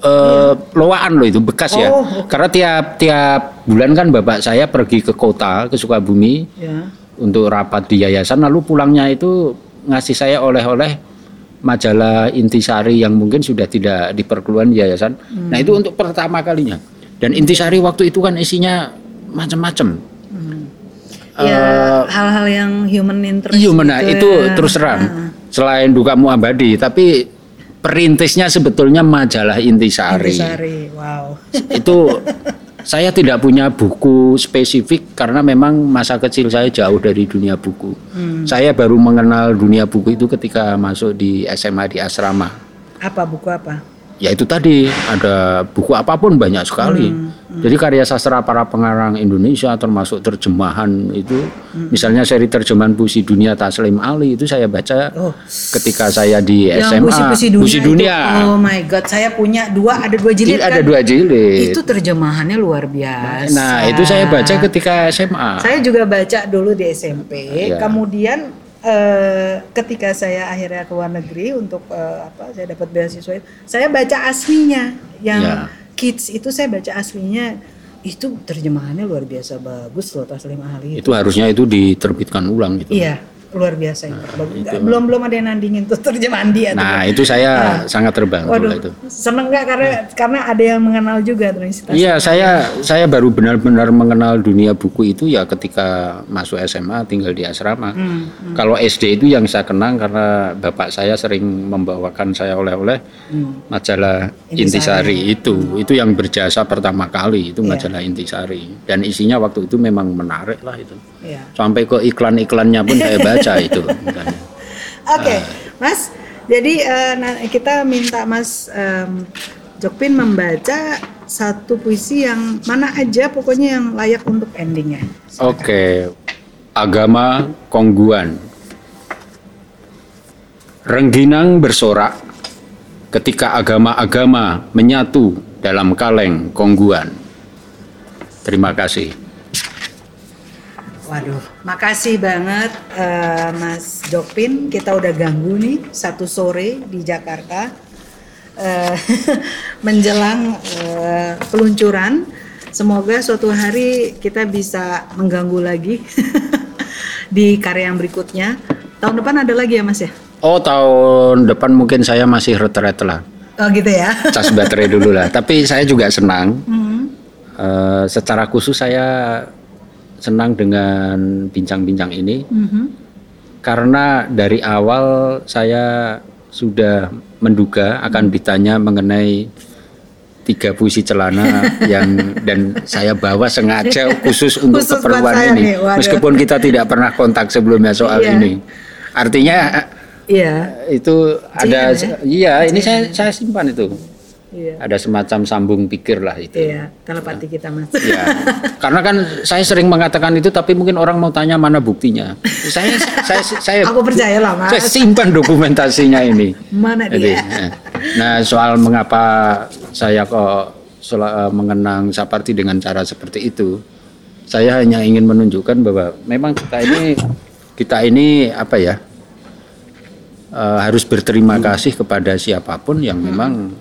eh, lowaan loh itu bekas ya. Oh, oke. Karena tiap tiap bulan kan bapak saya pergi ke kota ke Sukabumi Ya. untuk rapat di yayasan lalu pulangnya itu ngasih saya oleh-oleh majalah Intisari yang mungkin sudah tidak diperkeluhan di yayasan. Nah, itu untuk pertama kalinya. Dan Intisari waktu itu kan isinya macam-macam. Ya, hal-hal yang human interest. Iya, mana gitu itu ya. terus terang. Selain dukamu abadi, tapi perintisnya sebetulnya majalah Intisari. Intisari. Wow. itu saya tidak punya buku spesifik karena memang masa kecil saya jauh dari dunia buku. Saya baru mengenal dunia buku itu ketika masuk di SMA di asrama. Apa buku apa? Ya itu tadi ada buku apa pun banyak sekali. Jadi karya sastra para pengarang Indonesia termasuk terjemahan itu, misalnya seri terjemahan puisi dunia Taslim Ali itu saya baca Oh. ketika saya di Yang SMA. puisi-puisi dunia. Puisi itu. dunia. Oh my god, saya punya dua, ada dua jilid ada kan? dua jilid. Itu terjemahannya luar biasa. Nah, itu saya baca ketika SMA. Saya juga baca dulu di SMP, Iya. kemudian eh, ketika saya akhirnya ke luar negeri untuk eh, apa? Saya dapat beasiswa itu, saya baca aslinya. Yang Iya. kids itu saya baca aslinya. Itu terjemahannya luar biasa bagus loh Taslim Ali. itu harusnya itu diterbitkan ulang gitu. Iya, luar biasa. Bagus. itu. belum belum ada yang nandingin tuh terjemahan dia. tuh. Nah, itu saya sangat terbantu lah Waduh, itu. seneng nggak karena karena ada yang mengenal juga Universitas. Iya, saya saya baru benar-benar mengenal dunia buku itu ya ketika masuk SMA tinggal di asrama. Hmm, Kalau SD itu yang saya kenang karena bapak saya sering membawakan saya oleh-oleh Hmm. majalah Intisari itu. Itu yang berjasa pertama kali itu Iya. majalah Intisari. Dan isinya waktu itu memang menarik lah itu. Iya. Sampai ke iklan-iklannya pun saya baca itu. Oke, Mas. Jadi nah, kita minta Mas em, Jokpin membaca satu puisi yang mana aja pokoknya yang layak untuk endingnya. Oke, agama kongguan. Rengginang bersorak ketika agama-agama menyatu dalam kaleng kongguan. Terima kasih. Waduh, makasih banget eh, Mas Jokpin. Kita udah ganggu nih satu sore di Jakarta Eh, menjelang eh, peluncuran. Semoga suatu hari kita bisa mengganggu lagi di karya yang berikutnya. Tahun depan ada lagi ya Mas ya? Oh, tahun depan mungkin saya masih retret lah. Oh gitu ya. Cas baterai dulu lah. Tapi saya juga senang. Hmm. Eh, secara khusus saya senang dengan bincang-bincang ini. Mhm. karena dari awal saya sudah menduga akan ditanya mengenai tiga puisi celana yang dan saya bawa sengaja khusus untuk Khusus keperluan ini nih, waduh. meskipun kita tidak pernah kontak sebelumnya soal Iya. ini artinya Iya. itu ada Cian, iya ini saya saya simpan itu Iya. ada semacam sambung pikir lah itu Iya, telepati kita Mas. Ya, karena kan saya sering mengatakan itu, tapi mungkin orang mau tanya mana buktinya. Saya, saya, saya, Aku percaya lah, Mas. Saya simpan dokumentasinya ini. Mana Jadi, dia? eh. Nah, soal mengapa saya kok eh, mengenang Saparti dengan cara seperti itu, saya hanya ingin menunjukkan bahwa memang kita ini kita ini apa ya eh, harus berterima kasih kepada siapa pun yang memang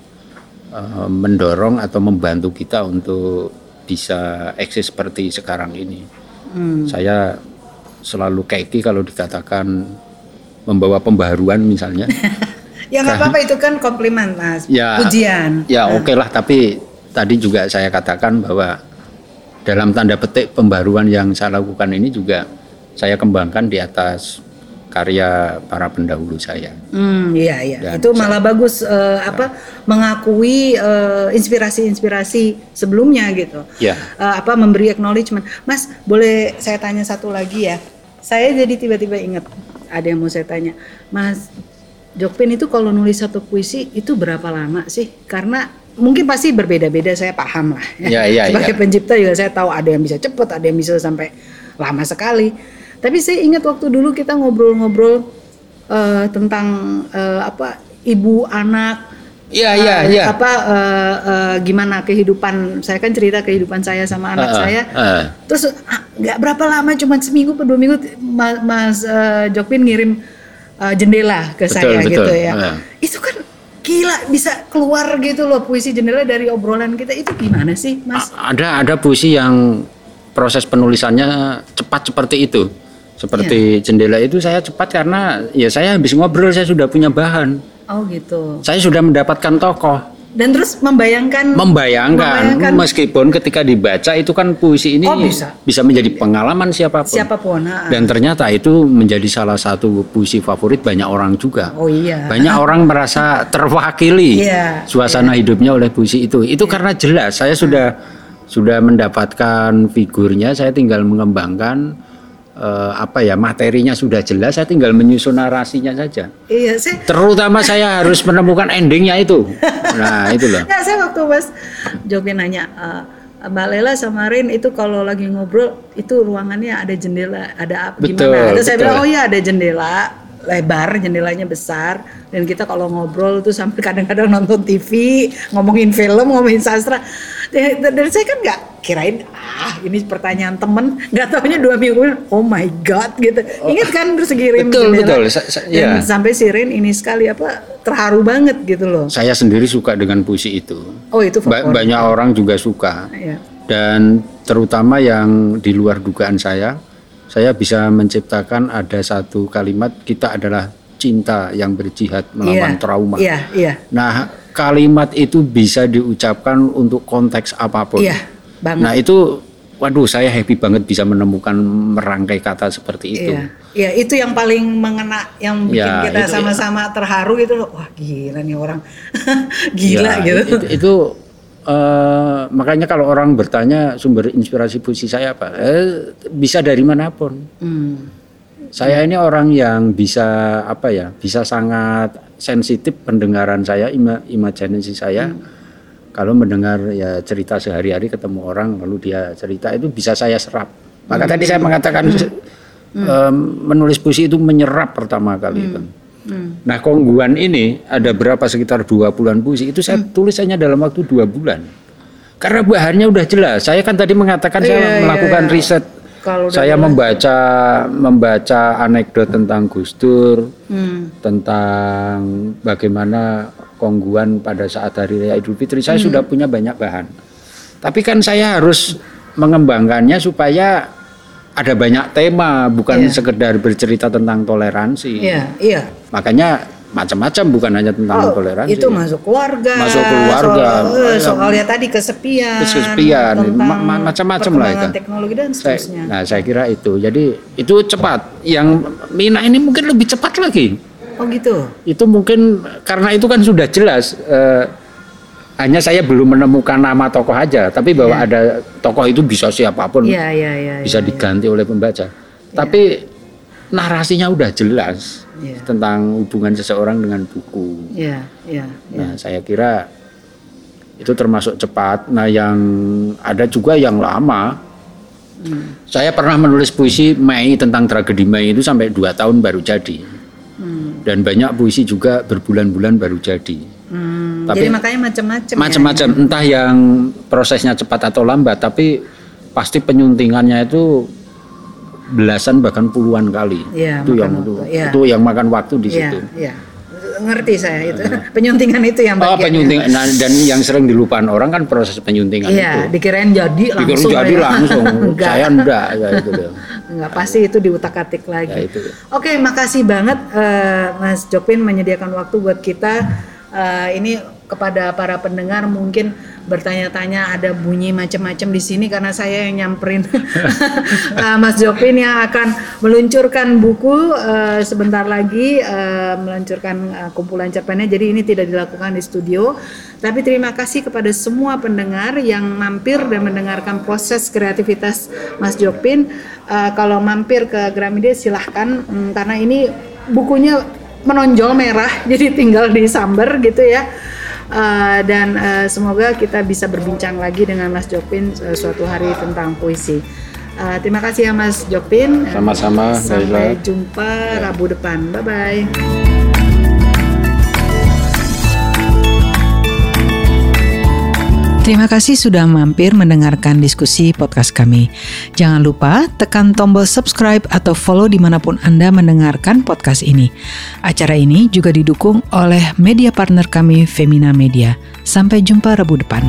eh, mendorong atau membantu kita untuk bisa eksis seperti sekarang ini. Hmm. Saya selalu keki kalau dikatakan membawa pembaharuan misalnya. Ya nggak apa-apa itu kan komplimen Mas. Ya, Pujian. Ya oke lah, tapi tadi juga saya katakan bahwa dalam tanda petik pembaruan yang saya lakukan ini juga saya kembangkan di atas karya para pendahulu saya. Hmm, iya iya. Dan itu malah bagus eh, apa mengakui eh, inspirasi-inspirasi sebelumnya gitu. Ya. Eh, apa memberi acknowledgement. Mas, boleh saya tanya satu lagi ya? Saya jadi tiba-tiba ingat ada yang mau saya tanya. Mas Jokpin itu kalau nulis satu puisi itu berapa lama sih? Karena mungkin pasti berbeda-beda saya paham lah. Ya, ya, Sebagai ya. pencipta juga saya tahu ada yang bisa cepet, ada yang bisa sampai lama sekali. Tapi saya ingat waktu dulu kita ngobrol-ngobrol eh, tentang eh, apa ibu anak Iya iya eh, iya. apa eh, eh, gimana kehidupan saya kan cerita kehidupan saya sama anak Ah, ah, saya ah. terus nggak berapa lama cuma seminggu atau dua minggu Ma- Mas eh, Jokpin ngirim eh, jendela ke Betul, saya betul. gitu ya Ah. itu kan gila bisa keluar gitu loh puisi jendela dari obrolan kita itu gimana sih Mas A- Ada ada puisi yang proses penulisannya cepat seperti itu. Seperti Iya. jendela itu saya cepat karena ya saya habis ngobrol saya sudah punya bahan. oh gitu Saya sudah mendapatkan tokoh. dan terus membayangkan Membayangkan, Membayangkan. meskipun ketika dibaca itu kan puisi ini Oh, bisa. menjadi pengalaman siapa pun. siapa pun ah. Dan ternyata itu menjadi salah satu puisi favorit banyak orang juga. oh iya Banyak orang merasa terwakili Iya, suasana hidupnya oleh puisi itu. Itu karena jelas saya sudah sudah mendapatkan figurnya, saya tinggal mengembangkan eh, apa ya materinya sudah jelas, saya tinggal menyusun narasinya saja. iya saya Terutama saya harus menemukan endingnya itu. Nah itu loh. Nggak, saya waktu Mas Jopi nanya, "Eh, Mbak Lela sama Rin itu kalau lagi ngobrol itu ruangannya ada jendela, ada apa Betul, gimana? Terus saya bilang, oh iya ada jendela lebar, jendelanya besar dan kita kalau ngobrol tuh sampai kadang-kadang nonton TV, ngomongin film, ngomongin sastra. Dan, saya kan nggak kirain ah ini pertanyaan temen, nggak taunya dua minggu, oh my god gitu. Ingat kan terus kirim Betul, jendela. betul. Sa- sa- Dan iya. sampai si Rin ini sekali apa terharu banget gitu loh. Saya sendiri suka dengan puisi itu. Oh itu Ba- banyak orang juga suka. Iya. Dan terutama yang di luar dugaan saya, saya bisa menciptakan ada satu kalimat kita adalah cinta yang berjihad melawan Iya, trauma. Iya, iya. Nah, kalimat itu bisa diucapkan untuk konteks apa pun. Iya, banget. Nah, itu waduh saya happy banget bisa menemukan merangkai kata seperti itu. Iya. Iya, itu yang paling mengena yang bikin Ya, kita itu- sama-sama terharu gitu loh. Wah, gila nih orang. gila Ya, gitu. Itu, itu, eh, makanya kalau orang bertanya sumber inspirasi puisi saya apa, eh, bisa dari mana pun. Hmm. Saya ini orang yang bisa apa ya, bisa sangat sensitif pendengaran saya, ima, imajinasi saya. Kalau mendengar ya cerita sehari-hari ketemu orang lalu dia cerita itu bisa saya serap. Maka tadi saya mengatakan em, menulis puisi itu menyerap pertama kali itu. Hmm. Nah kongguan ini ada berapa sekitar dua bulan puisi itu saya tulis hanya dalam waktu dua bulan. Karena bahannya udah jelas. Saya kan tadi mengatakan Iya, saya iya, melakukan iya. riset Kalau saya jelas. membaca membaca anekdot tentang Gus Dur, Hmm. tentang bagaimana kongguan pada saat hari raya Idul Fitri. Saya Hmm. sudah punya banyak bahan. Tapi kan saya harus mengembangkannya supaya ada banyak tema, bukan Iya. sekedar bercerita tentang toleransi. Iya, iya. Makanya macam-macam bukan hanya tentang Oh, toleransi. itu masuk keluarga. Masuk keluarga. Soal, eh, soalnya tadi kesepian. Kesepian, ma- macam-macam lah itu. teknologi dan Saya- seterusnya. nah, saya kira itu. Jadi itu cepat. Yang Mina ini mungkin lebih cepat lagi. Oh gitu. Itu mungkin karena itu kan sudah jelas. eh, hanya saya belum menemukan nama tokoh aja, tapi bahwa ada tokoh itu bisa siapa pun, Iya, iya, iya. bisa iya. diganti oleh pembaca. Tapi narasinya udah jelas Iya. tentang hubungan seseorang dengan buku. Iya, iya, iya. Nah, saya kira itu termasuk cepat. Nah, yang ada juga yang lama. Hmm. Saya pernah menulis puisi Mei tentang tragedi Mei itu sampai dua tahun baru jadi. Hmm. Dan banyak puisi juga berbulan-bulan baru jadi. Hmm, Tapi- jadi makanya macam-macam. ya. Macam-macam, entah yang prosesnya cepat atau lambat, tapi pasti penyuntingannya itu belasan bahkan puluhan kali. Iya, itu yang itu, iya. itu yang makan waktu di Iya, situ. iya. Ngerti saya itu. Penyuntingan itu yang Oh, bagiannya. penyuntingan nah, dan yang sering dilupakan orang kan proses penyuntingan Iya, itu. dikirain jadi langsung. jadi ya. langsung. Enggak. Saya enggak ya itu loh. Enggak, pasti itu diutak-atik lagi. Ya, itu. Oke, makasih banget eh, Mas Jopin menyediakan waktu buat kita. Eh, ini kepada para pendengar mungkin bertanya-tanya ada bunyi macam-macam di sini karena saya yang nyamperin uh, Mas Jopin yang akan meluncurkan buku uh, sebentar lagi uh, meluncurkan uh, kumpulan cerpennya. Jadi ini tidak dilakukan di studio, tapi terima kasih kepada semua pendengar yang mampir dan mendengarkan proses kreativitas Mas Jopin. Uh, kalau mampir ke Gramedia silahkan um, karena ini bukunya menonjol merah jadi tinggal di sambar gitu ya uh, dan uh, semoga kita bisa berbincang lagi dengan Mas Jopin uh, suatu hari tentang puisi. Uh, terima kasih ya Mas Jopin. Sama-sama. Sampai Laila. jumpa ya. Rabu depan. Bye bye. Terima kasih sudah mampir mendengarkan diskusi podcast kami. Jangan lupa tekan tombol subscribe atau follow di mana pun Anda mendengarkan podcast ini. Acara ini juga didukung oleh media partner kami Femina Media. Sampai jumpa Rabu depan.